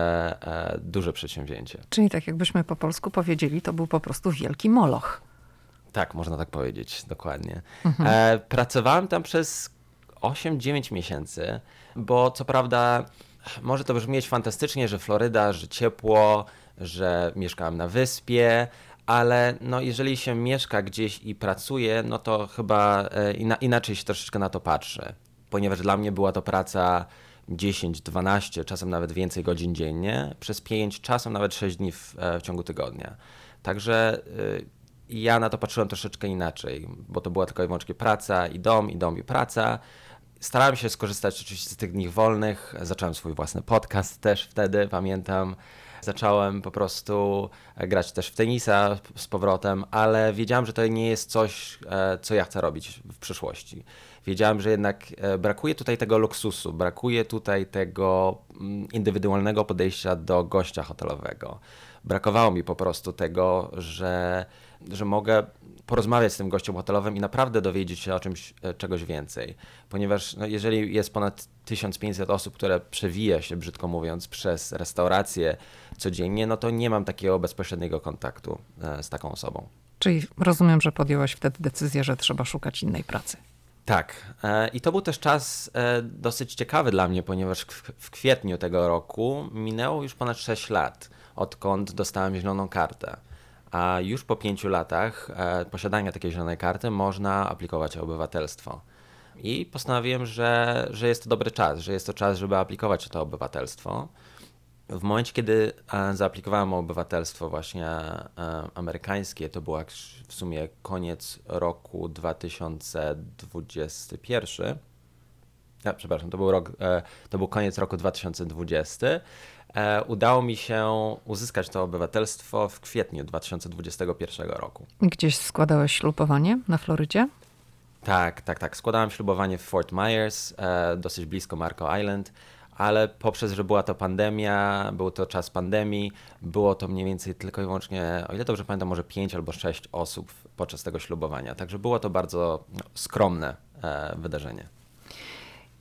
e, duże przedsięwzięcie. Czyli tak jakbyśmy po polsku powiedzieli, to był po prostu wielki moloch. Tak, można tak powiedzieć, dokładnie. Mhm. E, pracowałem tam przez 8-9 miesięcy, bo co prawda może to brzmieć fantastycznie, że Floryda, że ciepło, że mieszkałem na wyspie, ale no jeżeli się mieszka gdzieś i pracuje, no to chyba e, inaczej się troszeczkę na to patrzy, ponieważ dla mnie była to praca 10, 12, czasem nawet więcej godzin dziennie, przez 5, czasem nawet 6 dni w, e, w ciągu tygodnia. Także i ja na to patrzyłem troszeczkę inaczej, bo to była tylko i wyłącznie praca i dom, i dom, i praca. Starałem się skorzystać oczywiście z tych dni wolnych. Zacząłem swój własny podcast też wtedy, pamiętam. Zacząłem po prostu grać też w tenisa z powrotem, ale wiedziałem, że to nie jest coś, e, co ja chcę robić w przyszłości. Wiedziałem, że jednak e, brakuje tutaj tego luksusu, brakuje tutaj tego mm, indywidualnego podejścia do gościa hotelowego. Brakowało mi po prostu tego, że że mogę porozmawiać z tym gościem hotelowym i naprawdę dowiedzieć się o czymś, e, czegoś więcej. Ponieważ no, jeżeli jest ponad 1500 osób, które przewija się, brzydko mówiąc, przez restaurację codziennie, no to nie mam takiego bezpośredniego kontaktu e, z taką osobą. Czyli rozumiem, że podjęłaś wtedy decyzję, że trzeba szukać innej pracy. Tak. E, I to był też czas dosyć ciekawy dla mnie, ponieważ w kwietniu tego roku minęło już ponad 6 lat, odkąd dostałem zieloną kartę. A już po pięciu latach e, posiadania takiej zielonej karty można aplikować o obywatelstwo. I postanowiłem, że, że jest to dobry czas, że jest to czas, żeby aplikować o to obywatelstwo. W momencie, kiedy e, zaaplikowałem o obywatelstwo właśnie e, amerykańskie, to był w sumie koniec roku 2021. Ja, przepraszam, to był, rok, to był koniec roku 2020. Udało mi się uzyskać to obywatelstwo w kwietniu 2021 roku. Gdzieś składałeś ślubowanie na Florydzie? Tak, tak, tak. Składałem ślubowanie w Fort Myers, dosyć blisko Marco Island ale poprzez, że była to pandemia, był to czas pandemii, było to mniej więcej tylko i wyłącznie, o ile dobrze pamiętam, może pięć albo sześć osób podczas tego ślubowania. Także było to bardzo skromne e, wydarzenie.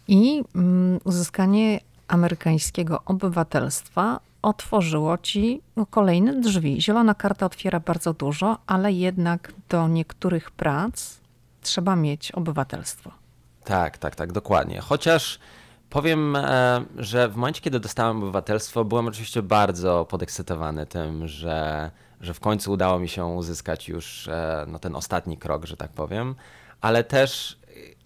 I mm, uzyskanie amerykańskiego obywatelstwa otworzyło ci kolejne drzwi. Zielona karta otwiera bardzo dużo, ale jednak do niektórych prac trzeba mieć obywatelstwo. Tak, tak, tak, dokładnie. Chociaż Powiem, e, że w momencie, kiedy dostałem obywatelstwo, byłem oczywiście bardzo podekscytowany tym, że, że w końcu udało mi się uzyskać już e, no, ten ostatni krok, że tak powiem, ale też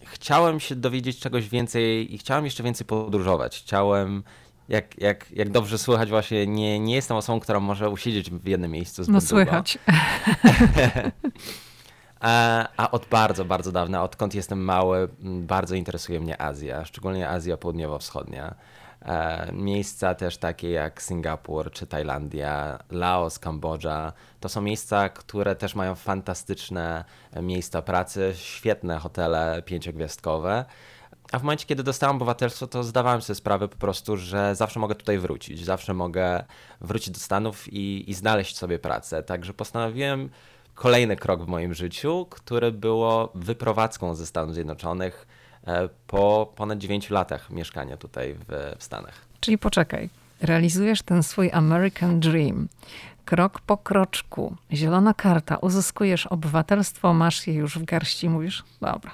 chciałem się dowiedzieć czegoś więcej i chciałem jeszcze więcej podróżować. Chciałem jak, jak, jak dobrze słychać, właśnie nie, nie jestem osobą, która może usiedzieć w jednym miejscu No słychać. A, a, od bardzo, bardzo dawna, odkąd jestem mały, bardzo interesuje mnie Azja, szczególnie Azja Południowo-Wschodnia. E, miejsca też takie jak Singapur czy Tajlandia, Laos, Kambodża. To są miejsca, które też mają fantastyczne miejsca pracy, świetne hotele pięciogwiazdkowe. A w momencie, kiedy dostałem obywatelstwo, to zdawałem sobie sprawę po prostu, że zawsze mogę tutaj wrócić. Zawsze mogę wrócić do Stanów i, i znaleźć sobie pracę. Także postanowiłem kolejny krok w moim życiu, który było wyprowadzką ze Stanów Zjednoczonych po ponad 9 latach mieszkania tutaj w, w Stanach. Czyli poczekaj, realizujesz ten swój American Dream. Krok po kroczku, zielona karta, uzyskujesz obywatelstwo, masz je już w garści, mówisz, dobra,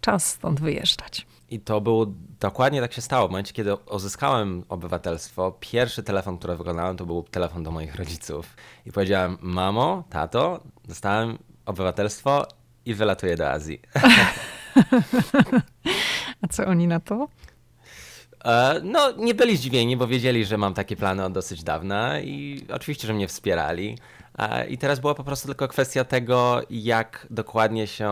czas stąd wyjeżdżać. I to było, dokładnie tak się stało. W momencie, kiedy uzyskałem obywatelstwo, pierwszy telefon, który wykonałem, to był telefon do moich rodziców. I powiedziałem, mamo, tato, dostałem obywatelstwo i wylatuję do Azji. A co oni na to? E, no, nie byli zdziwieni, bo wiedzieli, że mam takie plany od dosyć dawna i oczywiście, że mnie wspierali. E, I teraz była po prostu tylko kwestia tego, jak dokładnie się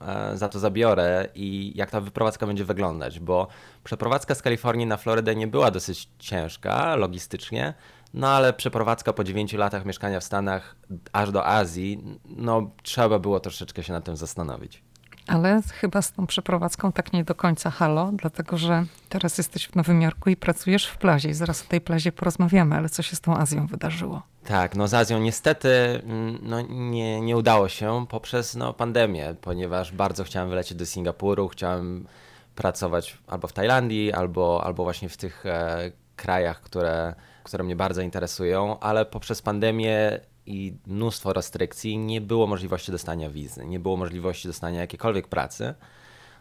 e, za to zabiorę i jak ta wyprowadzka będzie wyglądać, bo przeprowadzka z Kalifornii na Florydę nie była dosyć ciężka logistycznie, no ale przeprowadzka po 9 latach mieszkania w Stanach aż do Azji, no trzeba było troszeczkę się nad tym zastanowić. Ale chyba z tą przeprowadzką tak nie do końca halo, dlatego że teraz jesteś w Nowym Jorku i pracujesz w plazie i zaraz o tej plazie porozmawiamy, ale co się z tą Azją wydarzyło? Tak, no z Azją niestety mm, no, nie, nie udało się poprzez no, pandemię, ponieważ bardzo chciałem wylecieć do Singapuru, chciałem pracować albo w Tajlandii, albo, albo właśnie w tych e, krajach, które, które mnie bardzo interesują, ale poprzez pandemię i mnóstwo restrykcji nie było możliwości dostania wizy, nie było możliwości dostania jakiejkolwiek pracy.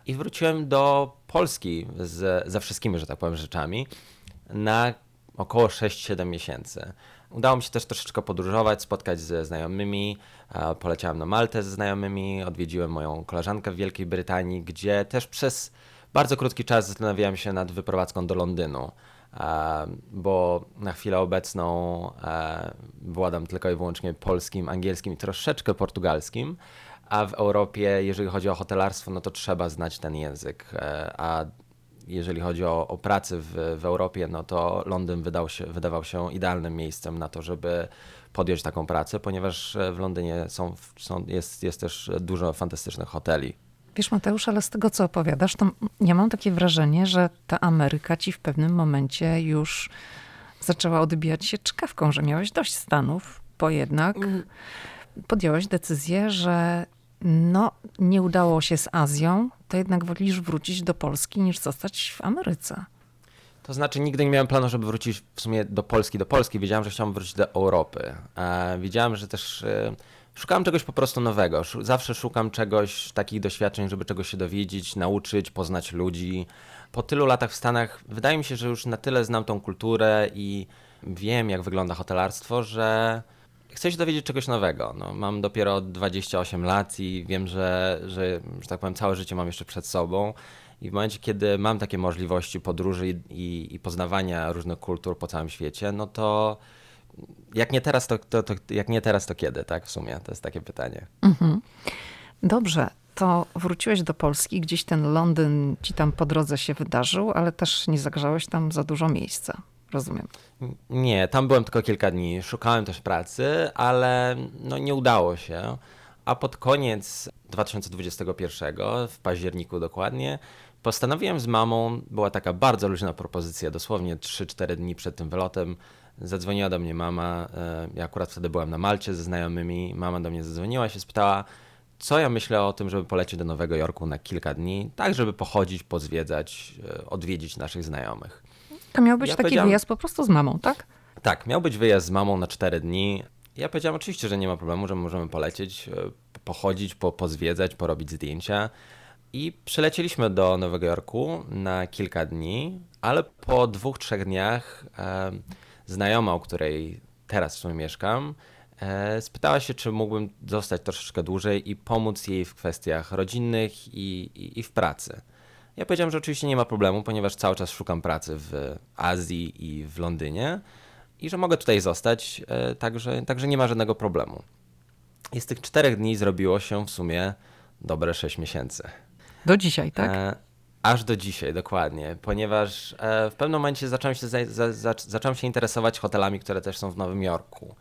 I wróciłem do Polski z, ze wszystkimi, że tak powiem, rzeczami na około 6-7 miesięcy. Udało mi się też troszeczkę podróżować, spotkać ze znajomymi. Poleciałem na Maltę ze znajomymi, odwiedziłem moją koleżankę w Wielkiej Brytanii, gdzie też przez bardzo krótki czas zastanawiałem się nad wyprowadzką do Londynu, bo na chwilę obecną władam tylko i wyłącznie polskim, angielskim i troszeczkę portugalskim. A w Europie, jeżeli chodzi o hotelarstwo, no to trzeba znać ten język. E, a jeżeli chodzi o, o pracę w, w Europie, no to Londyn wydał się, wydawał się idealnym miejscem na to, żeby podjąć taką pracę, ponieważ w Londynie są, są, jest, jest też dużo fantastycznych hoteli. Wiesz, Mateusz, ale z tego, co opowiadasz, to ja mam takie wrażenie, że ta Ameryka ci w pewnym momencie już zaczęła odbijać się czkawką, że miałeś dość Stanów, bo jednak mm. podjąłeś decyzję, że no, nie udało się z Azją, to jednak wolisz wrócić do Polski niż zostać w Ameryce. To znaczy, nigdy nie miałem planu, żeby wrócić w sumie do Polski. Do Polski wiedziałem, że chciałem wrócić do Europy. Wiedziałem, że też e, Szukałem czegoś po prostu nowego. Zawsze szukam czegoś, takich doświadczeń, żeby czegoś się dowiedzieć, nauczyć, poznać ludzi. Po tylu latach w Stanach wydaje mi się, że już na tyle znam tą kulturę i wiem, jak wygląda hotelarstwo, że chcę się dowiedzieć czegoś nowego. No, mam dopiero 28 lat i wiem, że, że, że tak powiem, całe życie mam jeszcze przed sobą. I w momencie, kiedy mam takie możliwości podróży i, i, i poznawania różnych kultur po całym świecie, no to jak nie teraz, to, to, to, jak nie teraz, to kiedy, tak? W sumie to jest takie pytanie. Mhm. Dobrze, to wróciłeś do Polski, gdzieś ten Londyn ci tam po drodze się wydarzył, ale też nie zagrzałeś tam za dużo miejsca. Rozumiem. Nie, tam byłem tylko kilka dni. Szukałem też pracy, ale no nie udało się. A pod koniec 2021, w październiku dokładnie, postanowiłem z mamą, była taka bardzo luźna propozycja, dosłownie 3-4 dni przed tym wylotem, Zadzwoniła do mnie mama, e, ja akurat wtedy byłem na Malcie ze znajomymi, mama do mnie zadzwoniła się spytała, co ja myślę o tym, żeby polecieć do Nowego Jorku na kilka dni, tak żeby pochodzić, pozwiedzać, e, odwiedzić naszych znajomych. To miał być ja taki wyjazd po prostu z mamą, tak? Tak, miał być wyjazd z mamą na cztery dni. Ja powiedziałem oczywiście, że nie ma problemu, że możemy polecieć, e, pochodzić, po, pozwiedzać, porobić zdjęcia. I przylecieliśmy do Nowego Jorku na kilka dni, ale po dwóch, trzech dniach znajoma, u której teraz w sumie mieszkam, e, spytała się, czy mógłbym zostać troszeczkę dłużej i pomóc jej w kwestiach rodzinnych i, i, i w pracy. Ja powiedziałem, że oczywiście nie ma problemu, ponieważ cały czas szukam pracy w Azji i w Londynie i że mogę tutaj zostać, e, także, także nie ma żadnego problemu. I z tych czterech dni zrobiło się w sumie dobre sześć miesięcy. Do dzisiaj, tak? E, Aż do dzisiaj, dokładnie, ponieważ e, w pewnym momencie zacząłem się, za, za, zacząłem się interesować hotelami, które też są w Nowym Jorku.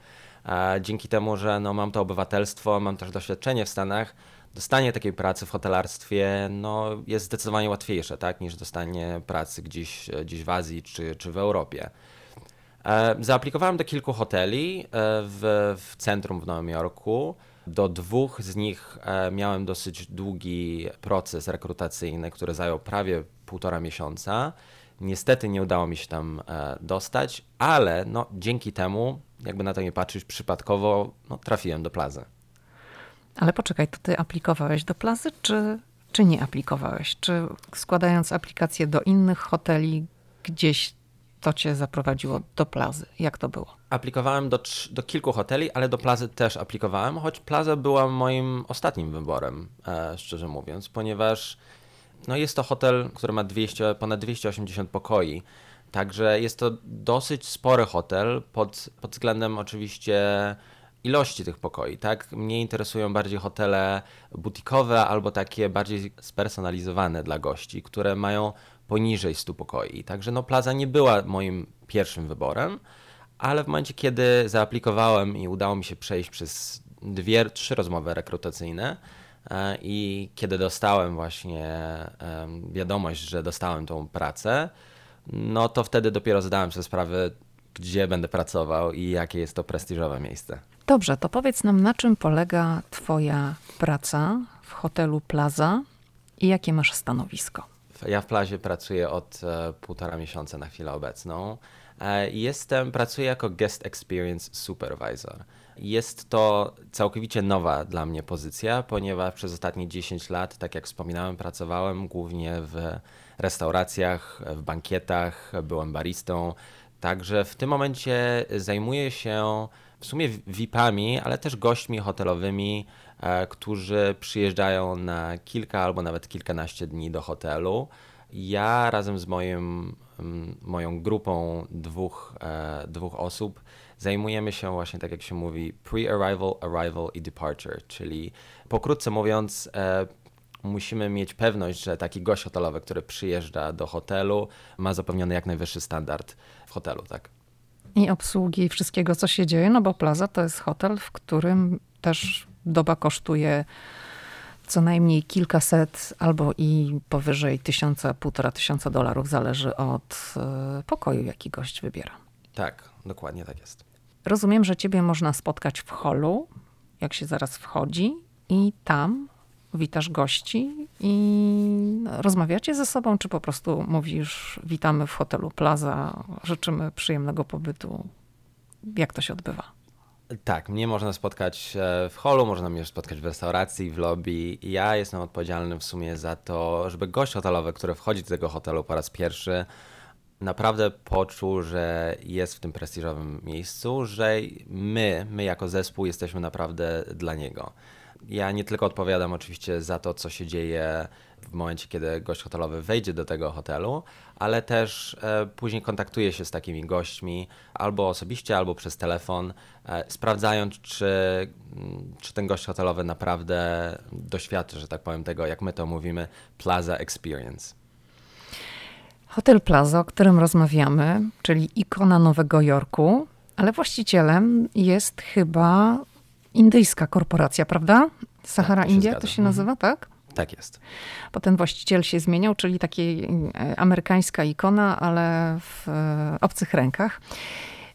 E, dzięki temu, że no, mam to obywatelstwo, mam też doświadczenie w Stanach, dostanie takiej pracy w hotelarstwie no, jest zdecydowanie łatwiejsze tak, niż dostanie pracy gdzieś, gdzieś w Azji czy, czy w Europie. E, zaaplikowałem do kilku hoteli w, w centrum w Nowym Jorku. Do dwóch z nich e, miałem dosyć długi proces rekrutacyjny, który zajął prawie półtora miesiąca. Niestety nie udało mi się tam e, dostać, ale no, dzięki temu, jakby na to nie patrzeć, przypadkowo no, trafiłem do plazy. Ale poczekaj, to ty aplikowałeś do plazy, czy, czy nie aplikowałeś? Czy składając aplikację do innych hoteli, gdzieś to cię zaprowadziło do plazy? Jak to było? Aplikowałem do, do kilku hoteli, ale do plazy też aplikowałem, choć plaza była moim ostatnim wyborem, e, szczerze mówiąc, ponieważ no jest to hotel, który ma 200, ponad 280 pokoi. Także jest to dosyć spory hotel pod, pod względem oczywiście ilości tych pokoi, tak? Mnie interesują bardziej hotele butikowe albo takie bardziej spersonalizowane dla gości, które mają poniżej 100 pokoi. Także no Plaza nie była moim pierwszym wyborem, ale w momencie, kiedy zaaplikowałem i udało mi się przejść przez dwie, trzy rozmowy rekrutacyjne e, i kiedy dostałem właśnie wiadomość, że dostałem tą pracę, no to wtedy dopiero zdałem sobie sprawę, gdzie będę pracował i jakie jest to prestiżowe miejsce. Dobrze, to powiedz nam, na czym polega Twoja praca w hotelu Plaza i jakie masz stanowisko? Ja w Plazie pracuję od e, półtora miesiąca na chwilę obecną. E, jestem, pracuję jako Guest Experience Supervisor. Jest to całkowicie nowa dla mnie pozycja, ponieważ przez ostatnie 10 lat, tak jak wspominałem, pracowałem głównie w restauracjach, w bankietach, byłem baristą. Także w tym momencie zajmuję się w sumie VIP-ami, ale też gośćmi hotelowymi, którzy przyjeżdżają na kilka albo nawet kilkanaście dni do hotelu. Ja razem z moim, moją grupą dwóch, e, dwóch osób zajmujemy się właśnie, tak jak się mówi, pre-arrival, arrival i departure, czyli pokrótce mówiąc, e, musimy mieć pewność, że taki gość hotelowy, który przyjeżdża do hotelu, ma zapewniony jak najwyższy standard w hotelu, tak? i obsługi wszystkiego, co się dzieje, no bo Plaza to jest hotel, w którym też doba kosztuje co najmniej kilkaset albo i powyżej tysiąca, półtora tysiąca dolarów, zależy od e, pokoju, jaki gość wybiera. Tak, dokładnie tak jest. Rozumiem, że ciebie można spotkać w holu, jak się zaraz wchodzi, i tam witasz gości i rozmawiacie ze sobą, czy po prostu mówisz, witamy w hotelu Plaza, życzymy przyjemnego pobytu? Jak to się odbywa? Tak, mnie można spotkać e, w holu, można mnie spotkać w restauracji, w lobby. Ja jestem odpowiedzialny w sumie za to, żeby gość hotelowy, który wchodzi do tego hotelu po raz pierwszy, naprawdę poczuł, że jest w tym prestiżowym miejscu, że my, my jako zespół jesteśmy naprawdę dla niego. Ja nie tylko odpowiadam oczywiście za to, co się dzieje w momencie, kiedy gość hotelowy wejdzie do tego hotelu, ale też e, później kontaktuję się z takimi gośćmi albo osobiście, albo przez telefon, e, sprawdzając, czy, mm, czy ten gość hotelowy naprawdę doświadczy, że tak powiem, tego, jak my to mówimy, Plaza Experience. Hotel Plaza, o którym rozmawiamy, czyli ikona Nowego Jorku, ale właścicielem jest chyba indyjska korporacja, prawda? Sahara tak, to India to się mhm. nazywa, tak? Tak jest. Bo ten właściciel się zmieniał, czyli taka e, amerykańska ikona, ale w e, obcych rękach.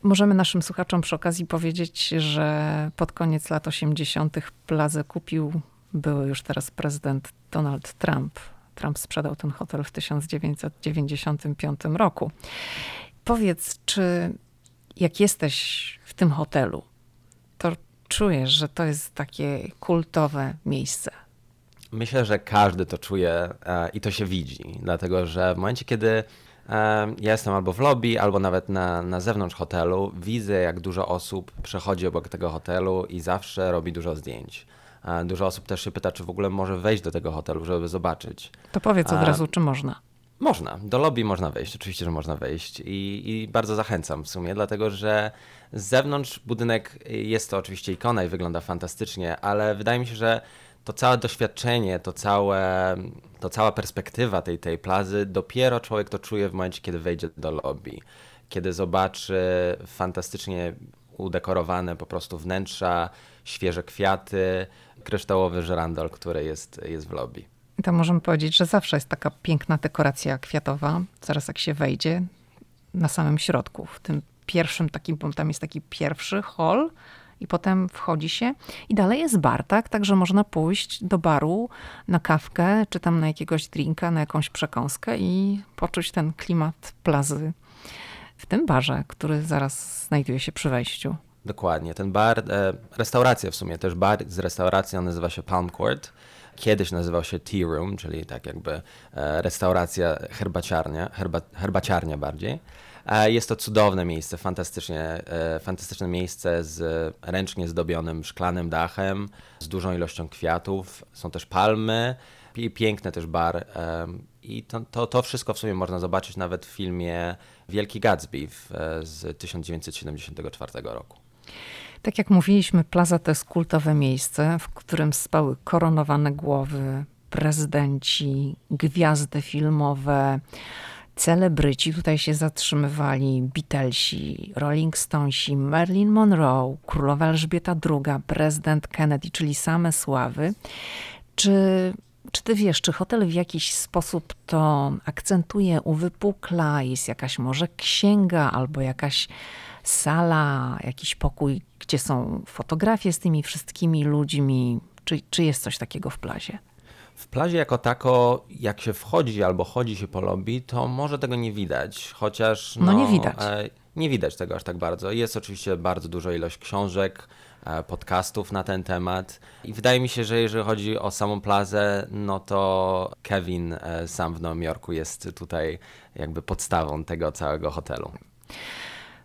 Możemy naszym słuchaczom przy okazji powiedzieć, że pod koniec lat 80. Plazę kupił były już teraz prezydent Donald Trump. Trump sprzedał ten hotel w 1995 roku. Powiedz, czy jak jesteś w tym hotelu, to czujesz, że to jest takie kultowe miejsce? Myślę, że każdy to czuje e, i to się widzi, dlatego że w momencie, kiedy e, ja jestem albo w lobby, albo nawet na, na zewnątrz hotelu, widzę, jak dużo osób przechodzi obok tego hotelu i zawsze robi dużo zdjęć. E, dużo osób też się pyta, czy w ogóle może wejść do tego hotelu, żeby zobaczyć. To powiedz od razu, czy można. Można, do lobby można wejść, oczywiście, że można wejść i, i, bardzo zachęcam w sumie, dlatego że z zewnątrz budynek jest to oczywiście ikona i wygląda fantastycznie, ale wydaje mi się, że to całe doświadczenie, to, całe, to cała perspektywa tej, tej plazy, dopiero człowiek to czuje w momencie, kiedy wejdzie do lobby. Kiedy zobaczy fantastycznie udekorowane po prostu wnętrza, świeże kwiaty, kryształowy żerandol, który jest, jest w lobby. To możemy powiedzieć, że zawsze jest taka piękna dekoracja kwiatowa, zaraz jak się wejdzie, na samym środku, w tym pierwszym takim, bo tam jest taki pierwszy hall, i potem wchodzi się i dalej jest bar, tak? Także można pójść do baru na kawkę, czy tam na jakiegoś drinka, na jakąś przekąskę i poczuć ten klimat plazy w tym barze, który zaraz znajduje się przy wejściu. Dokładnie. Ten bar, e, restauracja w sumie, też bar z restauracją nazywa się Palm Court. Kiedyś nazywał się Tea Room, czyli tak jakby e, restauracja herbaciarnia, herba, herbaciarnia bardziej. Jest to cudowne miejsce, fantastycznie, e, fantastyczne miejsce z ręcznie zdobionym szklanym dachem, z dużą ilością kwiatów. Są też palmy i piękny też bar. I to, to, to, wszystko w sumie można zobaczyć nawet w filmie Wielki Gatsby e, z 1974 roku. Tak jak mówiliśmy, plaza to jest kultowe miejsce, w którym spały koronowane głowy, prezydenci, gwiazdy filmowe, celebryci tutaj się zatrzymywali, Beatlesi, Rolling Stonesi, Marilyn Monroe, królowa Elżbieta II, prezydent Kennedy, czyli same sławy. Czy, czy ty wiesz, czy hotel w jakiś sposób to akcentuje, uwypukla? Jest jakaś może księga albo jakaś sala, jakiś pokój, gdzie są fotografie z tymi wszystkimi ludźmi? Czy, czy jest coś takiego w plazie? W plazie jako tako, jak się wchodzi albo chodzi się po lobby, to może tego nie widać, chociaż... No, no nie widać. E, nie widać tego aż tak bardzo. Jest oczywiście bardzo duża ilość książek, e, podcastów na ten temat i wydaje mi się, że jeżeli chodzi o samą plazę, no to Kevin e, sam w Nowym Jorku jest tutaj jakby podstawą tego całego hotelu.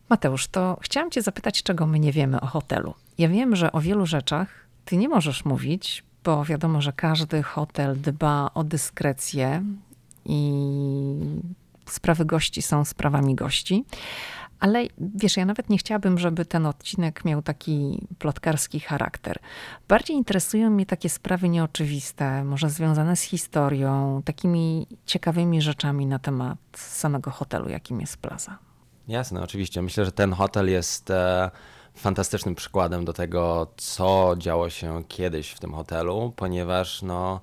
Mateusz, to chciałam Cię zapytać, czego my nie wiemy o hotelu. Ja wiem, że o wielu rzeczach Ty nie możesz mówić, bo wiadomo, że każdy hotel dba o dyskrecję i sprawy gości są sprawami gości. Ale wiesz, ja nawet nie chciałabym, żeby ten odcinek miał taki plotkarski charakter. Bardziej interesują mnie takie sprawy nieoczywiste, może związane z historią, takimi ciekawymi rzeczami na temat samego hotelu, jakim jest Plaza. Jasne, oczywiście. Myślę, że ten hotel jest. E fantastycznym przykładem do tego, co działo się kiedyś w tym hotelu, ponieważ no,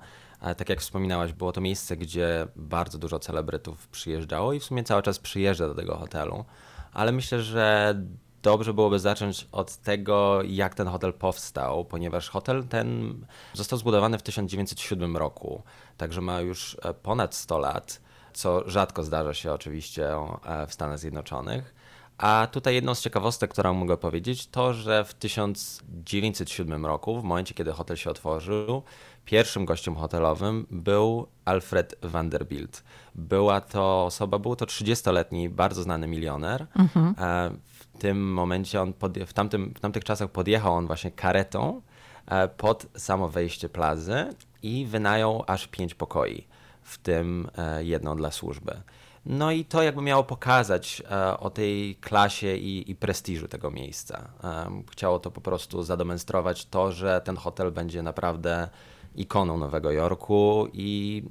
tak jak wspominałaś, było to miejsce, gdzie bardzo dużo celebrytów przyjeżdżało i w sumie cały czas przyjeżdża do tego hotelu, ale myślę, że dobrze byłoby zacząć od tego, jak ten hotel powstał, ponieważ hotel ten został zbudowany w 1907 roku, także ma już e, ponad 100 lat, co rzadko zdarza się oczywiście e, w Stanach Zjednoczonych A tutaj jedną z ciekawostek, którą mogę powiedzieć, to, że w 1907 roku, w momencie kiedy hotel się otworzył, pierwszym gościem hotelowym był Alfred Vanderbilt. Była to osoba, był to 30-letni, bardzo znany milioner. Mhm. E, w tym momencie, on w, tamtym, w tamtych czasach podjechał on właśnie karetą e, pod samo wejście plazy i wynajął aż pięć pokoi, w tym e, jedną dla służby. No i to jakby miało pokazać e, o tej klasie i, i prestiżu tego miejsca. E, chciało to po prostu zademonstrować to, że ten hotel będzie naprawdę ikoną Nowego Jorku i,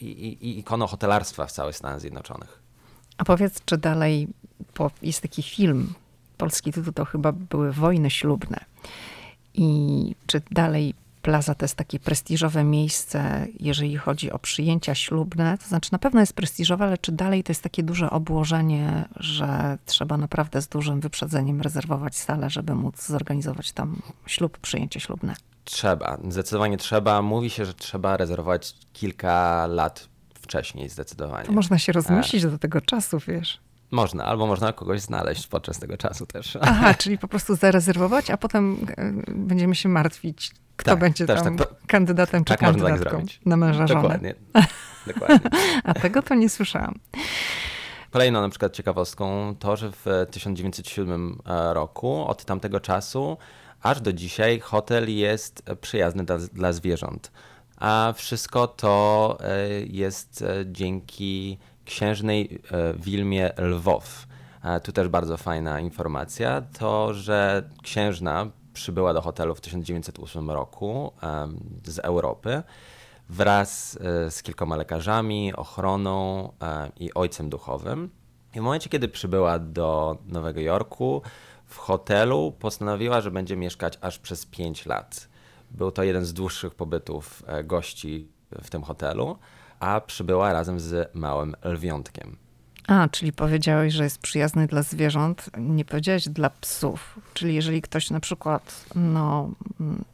i, i ikoną hotelarstwa w całych Stanach Zjednoczonych. A powiedz, czy dalej, bo jest taki film, polski tytuł to chyba były Wojny Ślubne. I czy dalej Plaza to jest takie prestiżowe miejsce, jeżeli chodzi o przyjęcia ślubne. To znaczy, na pewno jest prestiżowe, ale czy dalej to jest takie duże obłożenie, że trzeba naprawdę z dużym wyprzedzeniem rezerwować salę, żeby móc zorganizować tam ślub, przyjęcie ślubne? Trzeba, zdecydowanie trzeba. Mówi się, że trzeba rezerwować kilka lat wcześniej, zdecydowanie. To można się rozmyślić A. do tego czasu, wiesz. Można, albo można kogoś znaleźć podczas tego czasu też. Aha, czyli po prostu zarezerwować, a potem e, będziemy się martwić, kto tak, będzie tam tak, kandydatem czy tak kandydatką na męża żonę. Dokładnie. Dokładnie. A tego to nie słyszałam. Kolejną na przykład ciekawostką to, że w 1907 e, roku od tamtego czasu aż do dzisiaj hotel jest przyjazny dla, dla zwierząt. A wszystko to e, jest e, dzięki księżnej Wilmie Lwow. Tu też bardzo fajna informacja, to że księżna przybyła do hotelu w 1908 roku z Europy wraz e, z kilkoma lekarzami, ochroną e, i ojcem duchowym. I w momencie, kiedy przybyła do Nowego Jorku, w hotelu postanowiła, że będzie mieszkać aż przez 5 lat. Był to jeden z dłuższych pobytów e, gości w tym hotelu, a przybyła razem z małym lwiątkiem. A, czyli powiedziałeś, że jest przyjazny dla zwierząt, nie powiedziałeś dla psów. Czyli jeżeli ktoś na przykład, no,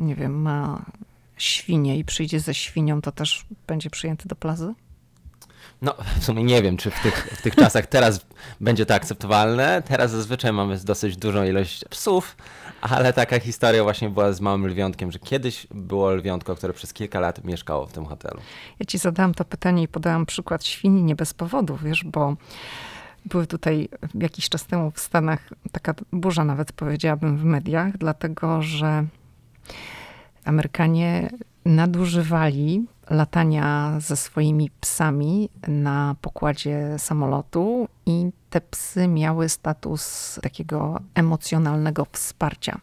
nie wiem, ma świnię i przyjdzie ze świnią, to też będzie przyjęty do plazy? No, w sumie nie wiem, czy w tych, w tych czasach teraz będzie to akceptowalne. Teraz zazwyczaj mamy dosyć dużą ilość psów, ale taka historia właśnie była z małym lwiątkiem, że kiedyś było lwiątko, które przez kilka lat mieszkało w tym hotelu. Ja ci zadałam to pytanie i podałam przykład świni nie bez powodu, wiesz, bo były tutaj jakiś czas temu w Stanach taka burza nawet powiedziałabym w mediach, dlatego że Amerykanie nadużywali latania ze swoimi psami na pokładzie samolotu i te psy miały status takiego emocjonalnego wsparcia.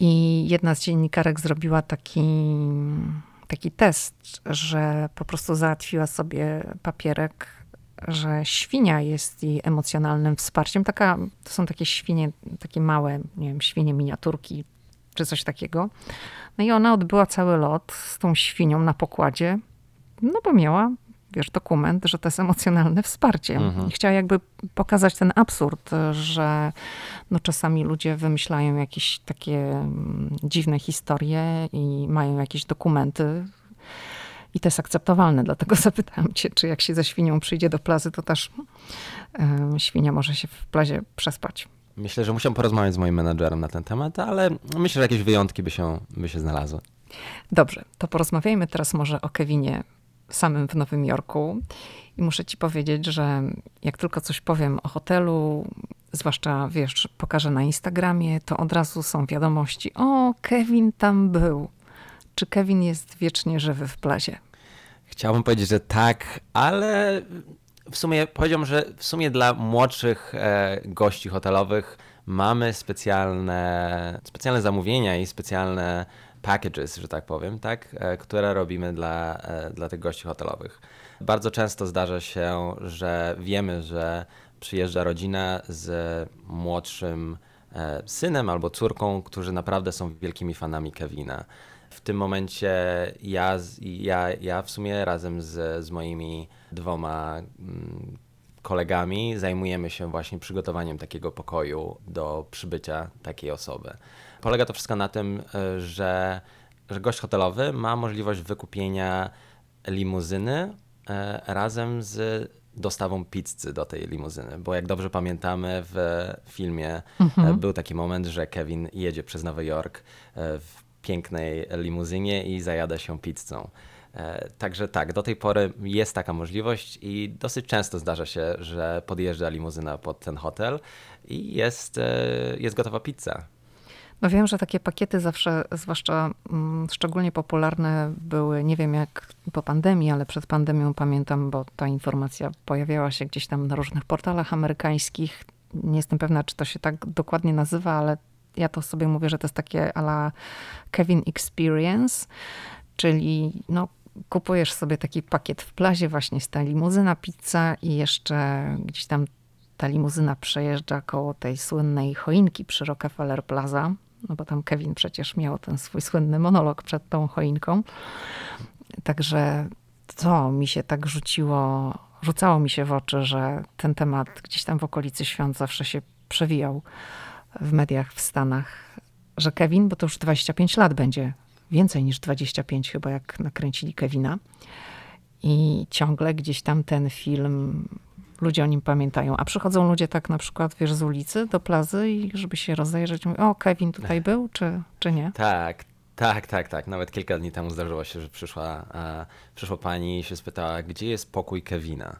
I jedna z dziennikarek zrobiła taki, taki test, że po prostu załatwiła sobie papierek, że świnia jest jej emocjonalnym wsparciem. Taka, to są takie świnie, takie małe, nie wiem, świnie miniaturki, czy coś takiego. No i ona odbyła cały lot z tą świnią na pokładzie, no bo miała, wiesz, dokument, że to jest emocjonalne wsparcie. Mhm. I chciała jakby pokazać ten absurd, że no czasami ludzie wymyślają jakieś takie mm, dziwne historie i mają jakieś dokumenty, i to jest akceptowalne, dlatego zapytałam cię, czy jak się ze świnią przyjdzie do plazy, to też y, świnia może się w plazie przespać. Myślę, że musiałem porozmawiać z moim menadżerem na ten temat, ale myślę, że jakieś wyjątki by się, by się znalazły. Dobrze, to porozmawiajmy teraz może o Kevinie samym w Nowym Jorku. I muszę ci powiedzieć, że jak tylko coś powiem o hotelu, zwłaszcza wiesz, pokażę na Instagramie, to od razu są wiadomości: O, Kevin tam był. Czy Kevin jest wiecznie żywy w plazie? Chciałbym powiedzieć, że tak, ale w sumie powiedziałbym, że w sumie dla młodszych e, gości hotelowych mamy specjalne, specjalne zamówienia i specjalne packages, że tak powiem, tak, e, które robimy dla, e, dla tych gości hotelowych. Bardzo często zdarza się, że wiemy, że przyjeżdża rodzina z młodszym synem albo córką, którzy naprawdę są wielkimi fanami Kevina. W tym momencie ja, ja, ja w sumie razem z, z moimi dwoma mm, kolegami zajmujemy się właśnie przygotowaniem takiego pokoju do przybycia takiej osoby. Polega to wszystko na tym, e, że, że gość hotelowy ma możliwość wykupienia limuzyny e, razem z dostawą pizzy do tej limuzyny, bo jak dobrze pamiętamy w filmie mhm. był taki moment, że Kevin jedzie przez Nowy Jork w pięknej limuzynie i zajada się pizzą. E, także tak, do tej pory jest taka możliwość i dosyć często zdarza się, że podjeżdża limuzyna pod ten hotel i jest, e, jest gotowa pizza. No wiem, że takie pakiety zawsze, zwłaszcza mm, szczególnie popularne były, nie wiem jak po pandemii, ale przed pandemią pamiętam, bo ta informacja pojawiała się gdzieś tam na różnych portalach amerykańskich. Nie jestem pewna, czy to się tak dokładnie nazywa, ale ja to sobie mówię, że to jest takie ala Kevin Experience, czyli no, kupujesz sobie taki pakiet w plazie, właśnie z ta limuzyna pizza i jeszcze gdzieś tam ta limuzyna przejeżdża koło tej słynnej choinki przy Rockefeller Plaza, no bo tam Kevin przecież miał ten swój słynny monolog przed tą choinką. Także to mi się tak rzuciło, rzucało mi się w oczy, że ten temat gdzieś tam w okolicy świąt zawsze się przewijał w mediach w Stanach, że Kevin, bo to już 25 lat będzie, więcej niż 25 chyba, jak nakręcili Kevina. I ciągle gdzieś tam ten film, ludzie o nim pamiętają. A przychodzą ludzie tak na przykład, wiesz, z ulicy do plazy i żeby się rozejrzeć, mówią, o, Kevin tutaj był, czy, czy nie? Tak, tak, tak, tak. Nawet kilka dni temu zdarzyło się, że przyszła, e, przyszła pani i się spytała, gdzie jest pokój Kevina.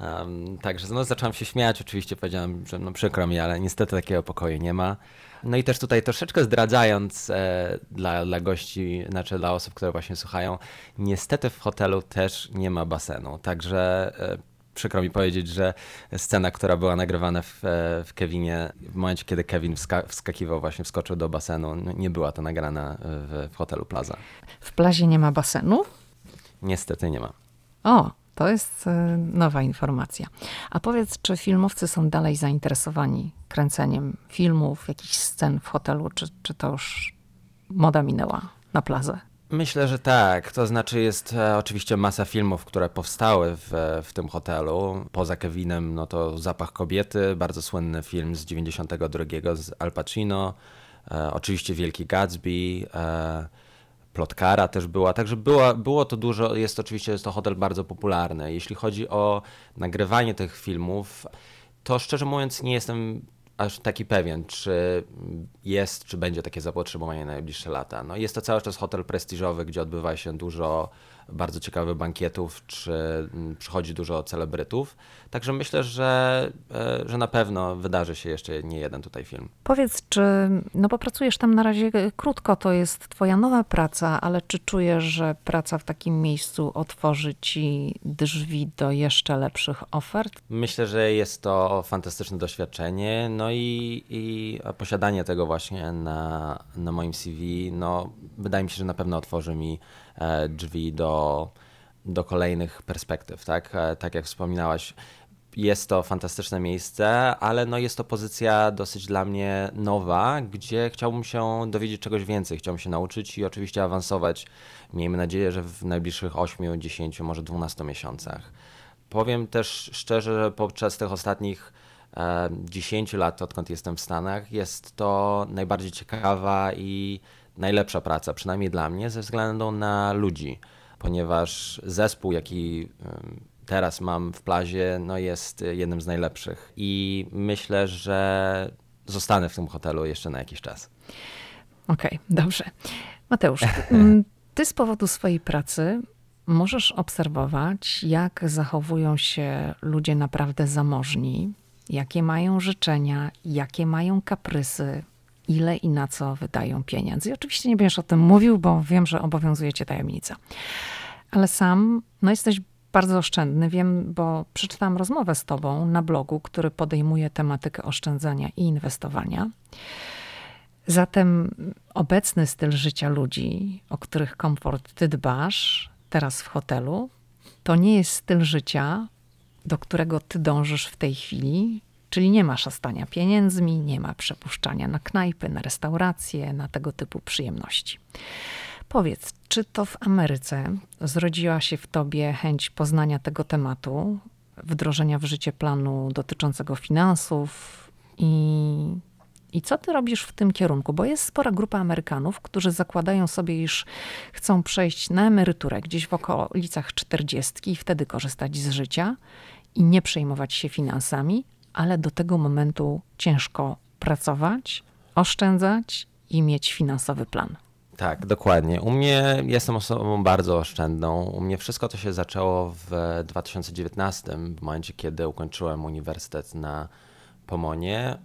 Um, także no, zacząłem się śmiać, oczywiście powiedziałem, że no przykro mi, ale niestety takiego pokoju nie ma. No i też tutaj troszeczkę zdradzając e, dla, dla gości, znaczy dla osób, które właśnie słuchają, niestety w hotelu też nie ma basenu, także e, przykro mi powiedzieć, że scena, która była nagrywana w, e, w Kevinie, w momencie, kiedy Kevin wska wskakiwał, właśnie wskoczył do basenu, no, nie była to nagrana w, w hotelu Plaza. W Plazie nie ma basenu? Niestety nie ma. O, to jest e, nowa informacja. A powiedz, czy filmowcy są dalej zainteresowani kręceniem filmów, jakichś scen w hotelu, czy, czy to już moda minęła na plazę? Myślę, że tak. To znaczy jest e, oczywiście masa filmów, które powstały w, w tym hotelu. Poza Kevinem, no to Zapach kobiety, bardzo słynny film z 92 z Al Pacino. E, oczywiście Wielki Gatsby. E, Plotkara też była, także było, było to dużo, jest oczywiście jest to hotel bardzo popularny. Jeśli chodzi o nagrywanie tych filmów, to szczerze mówiąc nie jestem aż taki pewien, czy jest, czy będzie takie zapotrzebowanie na najbliższe lata. No jest to cały czas hotel prestiżowy, gdzie odbywa się dużo bardzo ciekawych bankietów, czy mm, przychodzi dużo celebrytów. Także myślę, że, e, że na pewno wydarzy się jeszcze nie jeden tutaj film. Powiedz, czy, no bo pracujesz tam na razie krótko, to jest twoja nowa praca, ale czy czujesz, że praca w takim miejscu otworzy ci drzwi do jeszcze lepszych ofert? Myślę, że jest to fantastyczne doświadczenie, no i, i posiadanie tego właśnie na, na moim CV, no wydaje mi się, że na pewno otworzy mi E, drzwi do, do kolejnych perspektyw, tak? E, tak jak wspominałaś, jest to fantastyczne miejsce, ale no jest to pozycja dosyć dla mnie nowa, gdzie chciałbym się dowiedzieć czegoś więcej, chciałbym się nauczyć i oczywiście awansować. Miejmy nadzieję, że w najbliższych 8, 10, może 12 miesiącach. Powiem też szczerze, że podczas tych ostatnich 10 e, lat, odkąd jestem w Stanach, jest to najbardziej ciekawa i najlepsza praca, przynajmniej dla mnie, ze względu na ludzi, ponieważ zespół, jaki teraz mam w plazie, no jest jednym z najlepszych. I myślę, że zostanę w tym hotelu jeszcze na jakiś czas. Okej, okay, dobrze. Mateusz, ty z powodu swojej pracy możesz obserwować, jak zachowują się ludzie naprawdę zamożni, jakie mają życzenia, jakie mają kaprysy, ile i na co wydają pieniędzy. I oczywiście nie będziesz o tym mówił, bo wiem, że obowiązuje cię tajemnica. Ale sam no jesteś bardzo oszczędny. Wiem, bo przeczytałam rozmowę z tobą na blogu, który podejmuje tematykę oszczędzania i inwestowania. Zatem obecny styl życia ludzi, o których komfort ty dbasz teraz w hotelu, to nie jest styl życia, do którego ty dążysz w tej chwili, Czyli nie ma szastania pieniędzmi, nie ma przepuszczania na knajpy, na restauracje, na tego typu przyjemności. Powiedz, czy to w Ameryce zrodziła się w tobie chęć poznania tego tematu, wdrożenia w życie planu dotyczącego finansów i, i co ty robisz w tym kierunku? Bo jest spora grupa Amerykanów, którzy zakładają sobie, iż chcą przejść na emeryturę gdzieś w okolicach 40 i wtedy korzystać z życia i nie przejmować się finansami, ale do tego momentu ciężko pracować, oszczędzać i mieć finansowy plan. Tak, dokładnie. U mnie jestem osobą bardzo oszczędną. U mnie wszystko to się zaczęło w 2019, w momencie, kiedy ukończyłem uniwersytet na Pomonie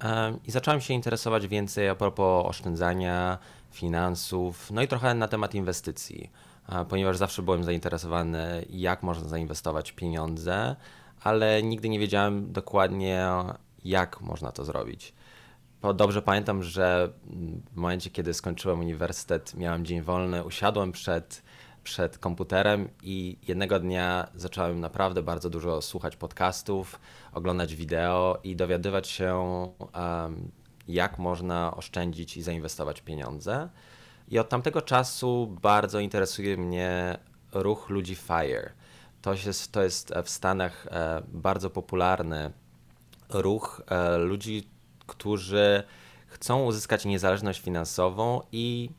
i zacząłem się interesować więcej a propos oszczędzania, finansów, no i trochę na temat inwestycji, ponieważ zawsze byłem zainteresowany, jak można zainwestować pieniądze, ale nigdy nie wiedziałem dokładnie, jak można to zrobić. Dobrze pamiętam, że w momencie, kiedy skończyłem uniwersytet, miałem dzień wolny, usiadłem przed, przed komputerem i jednego dnia zacząłem naprawdę bardzo dużo słuchać podcastów, oglądać wideo i dowiadywać się, jak można oszczędzić i zainwestować pieniądze. I od tamtego czasu bardzo interesuje mnie ruch ludzi FIRE. To jest, to jest w Stanach e, bardzo popularny ruch e, ludzi, którzy chcą uzyskać niezależność finansową i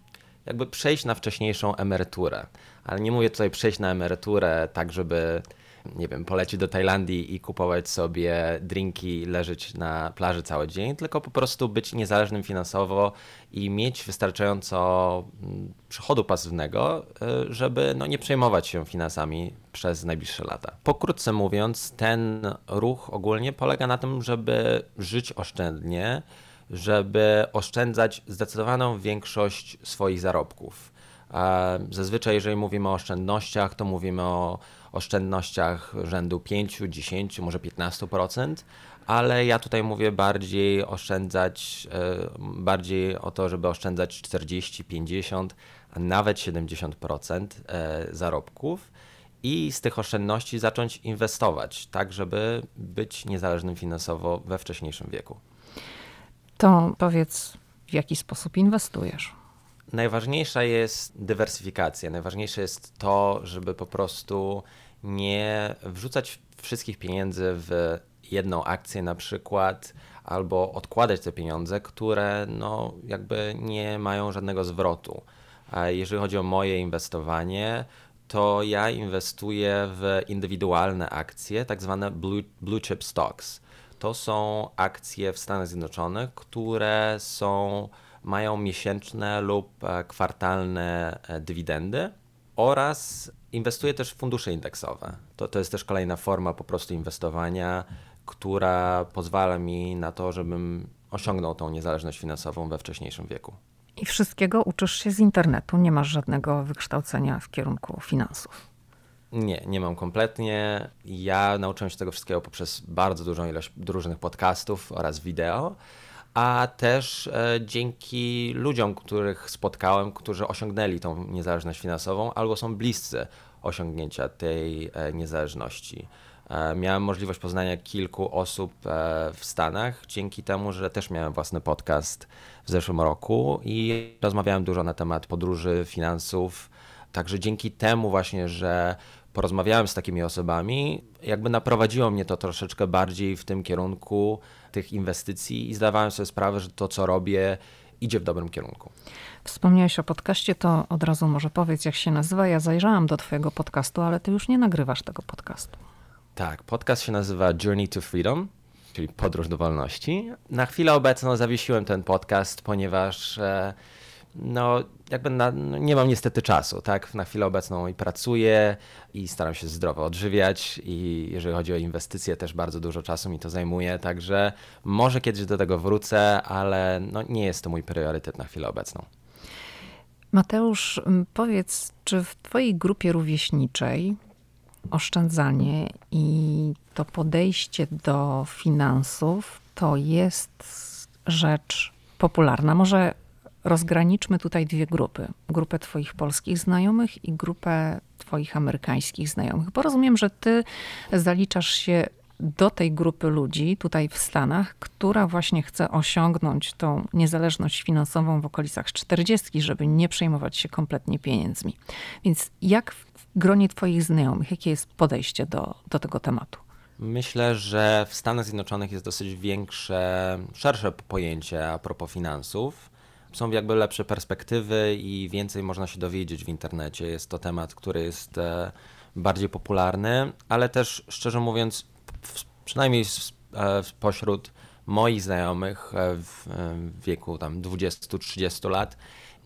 jakby przejść na wcześniejszą emeryturę. Ale nie mówię tutaj przejść na emeryturę tak, żeby nie wiem, polecieć do Tajlandii i kupować sobie drinki, leżeć na plaży cały dzień, tylko po prostu być niezależnym finansowo i mieć wystarczająco mm, przychodu pasywnego, y, żeby no, nie przejmować się finansami przez najbliższe lata. Pokrótce mówiąc, ten ruch ogólnie polega na tym, żeby żyć oszczędnie, żeby oszczędzać zdecydowaną większość swoich zarobków. Zazwyczaj, jeżeli mówimy o oszczędnościach, to mówimy o oszczędnościach rzędu 5, 10, może 15%, ale ja tutaj mówię bardziej oszczędzać, e, bardziej o to, żeby oszczędzać 40, 50, a nawet 70% e, zarobków i z tych oszczędności zacząć inwestować, tak żeby być niezależnym finansowo we wcześniejszym wieku. To powiedz, w jaki sposób inwestujesz? Najważniejsza jest dywersyfikacja. Najważniejsze jest to, żeby po prostu nie wrzucać wszystkich pieniędzy w jedną akcję na przykład, albo odkładać te pieniądze, które no, jakby nie mają żadnego zwrotu. A jeżeli chodzi o moje inwestowanie, to ja inwestuję w indywidualne akcje, tak zwane blue, blue chip stocks. To są akcje w Stanach Zjednoczonych, które są, mają miesięczne lub e, kwartalne e, dywidendy oraz inwestuję też w fundusze indeksowe. To, to jest też kolejna forma po prostu inwestowania, która pozwala mi na to, żebym osiągnął tą niezależność finansową we wcześniejszym wieku. I wszystkiego uczysz się z internetu, nie masz żadnego wykształcenia w kierunku finansów. Nie, nie mam kompletnie. Ja nauczyłem się tego wszystkiego poprzez bardzo dużą ilość różnych podcastów oraz wideo a też e, dzięki ludziom, których spotkałem, którzy osiągnęli tą niezależność finansową albo są bliscy osiągnięcia tej e, niezależności. E, miałem możliwość poznania kilku osób w Stanach dzięki temu, że też miałem własny podcast w zeszłym roku i rozmawiałem dużo na temat podróży, finansów. Także dzięki temu właśnie, że porozmawiałem z takimi osobami, jakby naprowadziło mnie to troszeczkę bardziej w tym kierunku tych inwestycji i zdawałem sobie sprawę, że to, co robię, idzie w dobrym kierunku. Wspomniałeś o podcaście, to od razu może powiedz, jak się nazywa. Ja zajrzałam do Twojego podcastu, ale Ty już nie nagrywasz tego podcastu. Tak, podcast się nazywa Journey to Freedom, czyli Podróż do Wolności. Na chwilę obecną zawiesiłem ten podcast, ponieważ. E, no jakby na, no nie mam niestety czasu, tak? Na chwilę obecną i pracuję i staram się zdrowo odżywiać i jeżeli chodzi o inwestycje też bardzo dużo czasu mi to zajmuje, także może kiedyś do tego wrócę, ale no nie jest to mój priorytet na chwilę obecną. Mateusz, powiedz, czy w twojej grupie rówieśniczej oszczędzanie i to podejście do finansów to jest rzecz popularna? Może rozgraniczmy tutaj dwie grupy. Grupę Twoich polskich znajomych i grupę Twoich amerykańskich znajomych, bo rozumiem, że Ty zaliczasz się do tej grupy ludzi tutaj w Stanach, która właśnie chce osiągnąć tą niezależność finansową w okolicach 40, żeby nie przejmować się kompletnie pieniędzmi. Więc jak w gronie Twoich znajomych, jakie jest podejście do, do tego tematu? Myślę, że w Stanach Zjednoczonych jest dosyć większe, szersze pojęcie a propos finansów są jakby lepsze perspektywy i więcej można się dowiedzieć w internecie. Jest to temat, który jest e, bardziej popularny, ale też szczerze mówiąc, przynajmniej pośród moich znajomych w wieku tam 20-30 lat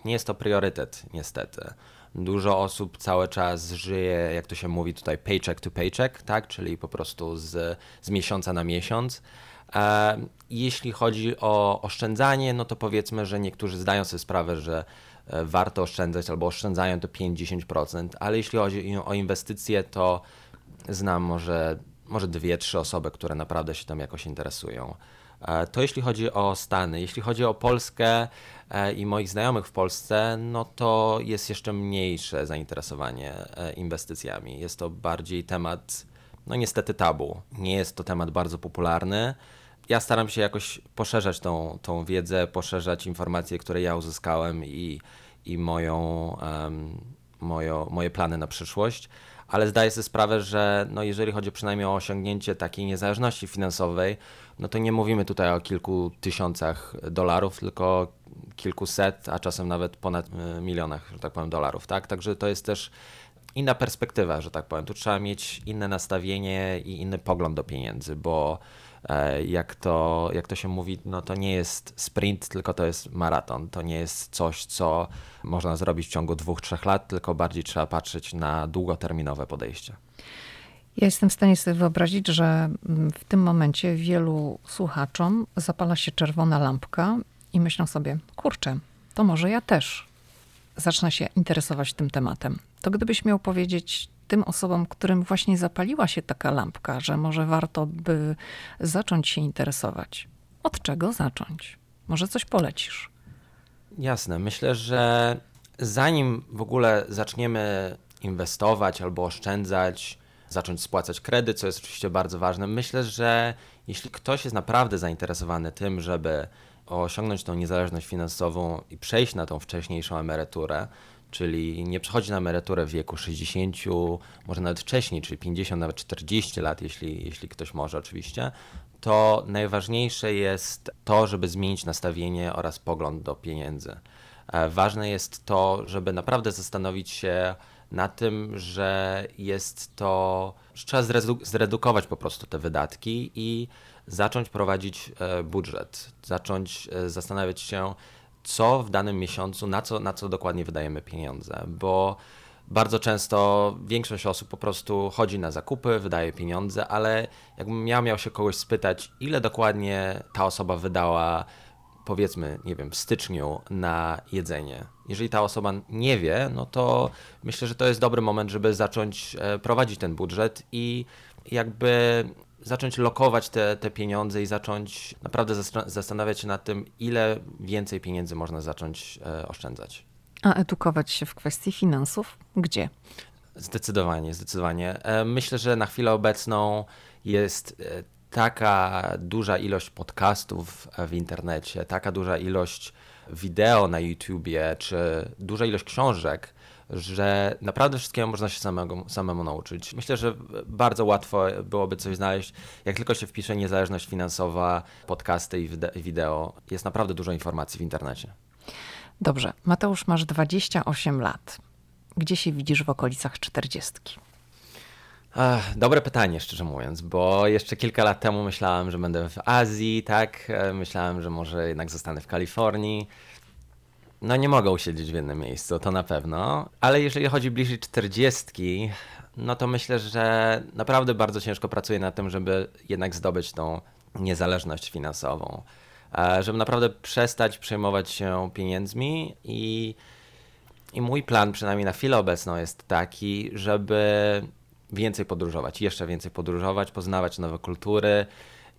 nie jest to priorytet niestety. Dużo osób cały czas żyje, jak to się mówi tutaj, paycheck to paycheck, tak? czyli po prostu z, z miesiąca na miesiąc. E, jeśli chodzi o oszczędzanie, no to powiedzmy, że niektórzy zdają sobie sprawę, że e, warto oszczędzać albo oszczędzają to 5-10%, ale jeśli chodzi o inwestycje, to znam może, może dwie, trzy osoby, które naprawdę się tam jakoś interesują. E, to jeśli chodzi o Stany. Jeśli chodzi o Polskę e, i moich znajomych w Polsce, no to jest jeszcze mniejsze zainteresowanie e, inwestycjami. Jest to bardziej temat, no niestety tabu. Nie jest to temat bardzo popularny. Ja staram się jakoś poszerzać tą, tą wiedzę, poszerzać informacje, które ja uzyskałem i, i moją, um, moje plany na przyszłość ale zdaję sobie sprawę, że no jeżeli chodzi przynajmniej o osiągnięcie takiej niezależności finansowej, no to nie mówimy tutaj o kilku tysiącach dolarów, tylko kilkuset, a czasem nawet ponad e, milionach, że tak powiem, dolarów, tak? Także to jest też inna perspektywa, że tak powiem. Tu trzeba mieć inne nastawienie i inny pogląd do pieniędzy, bo e, jak to, jak to się mówi, no to nie jest sprint, tylko to jest maraton. To nie jest coś, co można zrobić w ciągu dwóch, trzech lat, tylko bardziej trzeba patrzeć na długoterminowe podejście. Ja jestem w stanie sobie wyobrazić, że mm, w tym momencie wielu słuchaczom zapala się czerwona lampka i myślą sobie, kurczę, to może ja też zacznę się interesować tym tematem. To gdybyś miał powiedzieć tym osobom, którym właśnie zapaliła się taka lampka, że może warto by zacząć się interesować. Od czego zacząć? Może coś polecisz? Jasne. Myślę, że zanim w ogóle zaczniemy inwestować albo oszczędzać, zacząć spłacać kredyt, co jest oczywiście bardzo ważne. Myślę, że jeśli ktoś jest naprawdę zainteresowany tym, żeby osiągnąć tą niezależność finansową i przejść na tą wcześniejszą emeryturę, czyli nie przechodzi na emeryturę w wieku 60, może nawet wcześniej, czyli 50, nawet 40 lat, jeśli, jeśli ktoś może oczywiście, to najważniejsze jest to, żeby zmienić nastawienie oraz pogląd do pieniędzy. E, ważne jest to, żeby naprawdę zastanowić się, na tym, że jest to, że trzeba zredukować po prostu te wydatki i zacząć prowadzić e, budżet, zacząć e, zastanawiać się, co w danym miesiącu, na co, na co dokładnie wydajemy pieniądze, bo bardzo często większość osób po prostu chodzi na zakupy, wydaje pieniądze, ale jakbym ja miał się kogoś spytać, ile dokładnie ta osoba wydała powiedzmy, nie wiem, w styczniu na jedzenie. Jeżeli ta osoba nie wie, no to myślę, że to jest dobry moment, żeby zacząć e, prowadzić ten budżet i jakby zacząć lokować te, te pieniądze i zacząć naprawdę zastanawiać się nad tym, ile więcej pieniędzy można zacząć e, oszczędzać. A edukować się w kwestii finansów? Gdzie? Zdecydowanie, zdecydowanie. E, myślę, że na chwilę obecną jest taka duża ilość podcastów w internecie, taka duża ilość wideo na YouTubie, czy duża ilość książek, że naprawdę wszystkiego można się samego, samemu nauczyć. Myślę, że bardzo łatwo byłoby coś znaleźć. Jak tylko się wpisze niezależność finansowa, podcasty i wideo, jest naprawdę dużo informacji w internecie. Dobrze. Mateusz, masz 28 lat. Gdzie się widzisz w okolicach 40? Ech, dobre pytanie, szczerze mówiąc, bo jeszcze kilka lat temu myślałem, że będę w Azji, tak? E, myślałem, że może jednak zostanę w Kalifornii. No nie mogę usiedzieć w jednym miejscu, to na pewno, ale jeżeli chodzi bliżej 40, no to myślę, że naprawdę bardzo ciężko pracuję nad tym, żeby jednak zdobyć tą niezależność finansową. E, żeby naprawdę przestać przejmować się pieniędzmi i, i mój plan, przynajmniej na chwilę obecną, jest taki, żeby więcej podróżować, jeszcze więcej podróżować, poznawać nowe kultury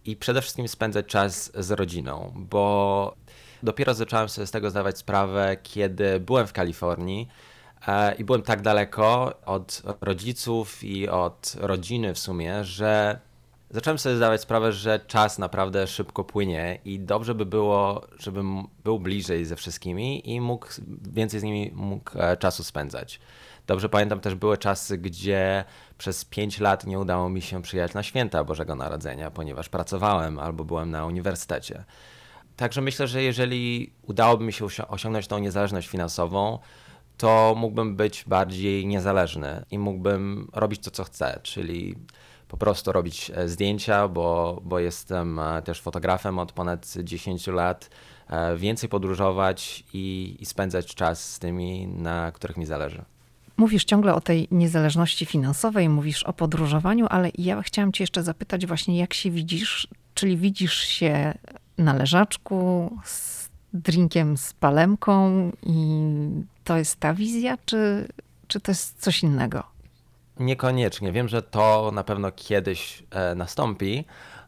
i przede wszystkim spędzać czas z rodziną, bo dopiero zacząłem sobie z tego zdawać sprawę, kiedy byłem w Kalifornii e, i byłem tak daleko od rodziców i od rodziny w sumie, że zacząłem sobie zdawać sprawę, że czas naprawdę szybko płynie i dobrze by było, żebym był bliżej ze wszystkimi i mógł więcej z nimi mógł e, czasu spędzać. Dobrze pamiętam też były czasy, gdzie przez 5 lat nie udało mi się przyjechać na święta Bożego Narodzenia, ponieważ pracowałem albo byłem na uniwersytecie. Także myślę, że jeżeli udałoby mi się osiągnąć tą niezależność finansową, to mógłbym być bardziej niezależny i mógłbym robić to, co chcę, czyli po prostu robić zdjęcia, bo, bo jestem też fotografem od ponad 10 lat, więcej podróżować i, i spędzać czas z tymi, na których mi zależy. Mówisz ciągle o tej niezależności finansowej, mówisz o podróżowaniu, ale ja chciałam Cię jeszcze zapytać, właśnie jak się widzisz? Czyli widzisz się na leżaczku z drinkiem z palemką i to jest ta wizja, czy, czy to jest coś innego? Niekoniecznie. Wiem, że to na pewno kiedyś e, nastąpi.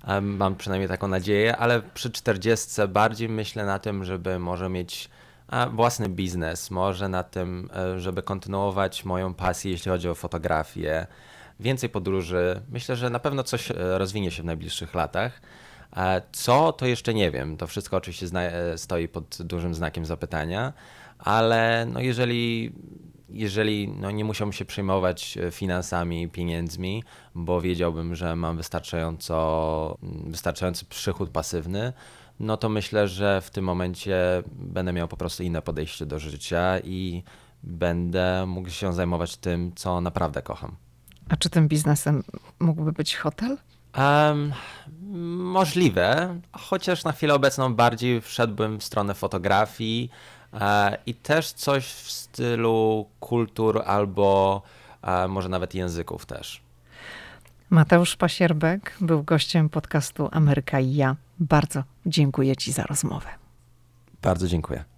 E, mam przynajmniej taką nadzieję, ale przy 40 bardziej myślę na tym, żeby może mieć własny biznes, może na tym, e, żeby kontynuować moją pasję, jeśli chodzi o fotografię, więcej podróży. Myślę, że na pewno coś e, rozwinie się w najbliższych latach. E, co, to jeszcze nie wiem. To wszystko oczywiście stoi pod dużym znakiem zapytania, ale no jeżeli, jeżeli no nie musiałbym się przejmować finansami, pieniędzmi, bo wiedziałbym, że mam wystarczająco, wystarczający przychód pasywny, no to myślę, że w tym momencie będę miał po prostu inne podejście do życia i będę mógł się zajmować tym, co naprawdę kocham. A czy tym biznesem mógłby być hotel? Um, możliwe, chociaż na chwilę obecną bardziej wszedłbym w stronę fotografii e, i też coś w stylu kultur albo e, może nawet języków też. Mateusz Pasierbek był gościem podcastu Ameryka i ja. Bardzo dziękuję Ci za rozmowę. Bardzo dziękuję.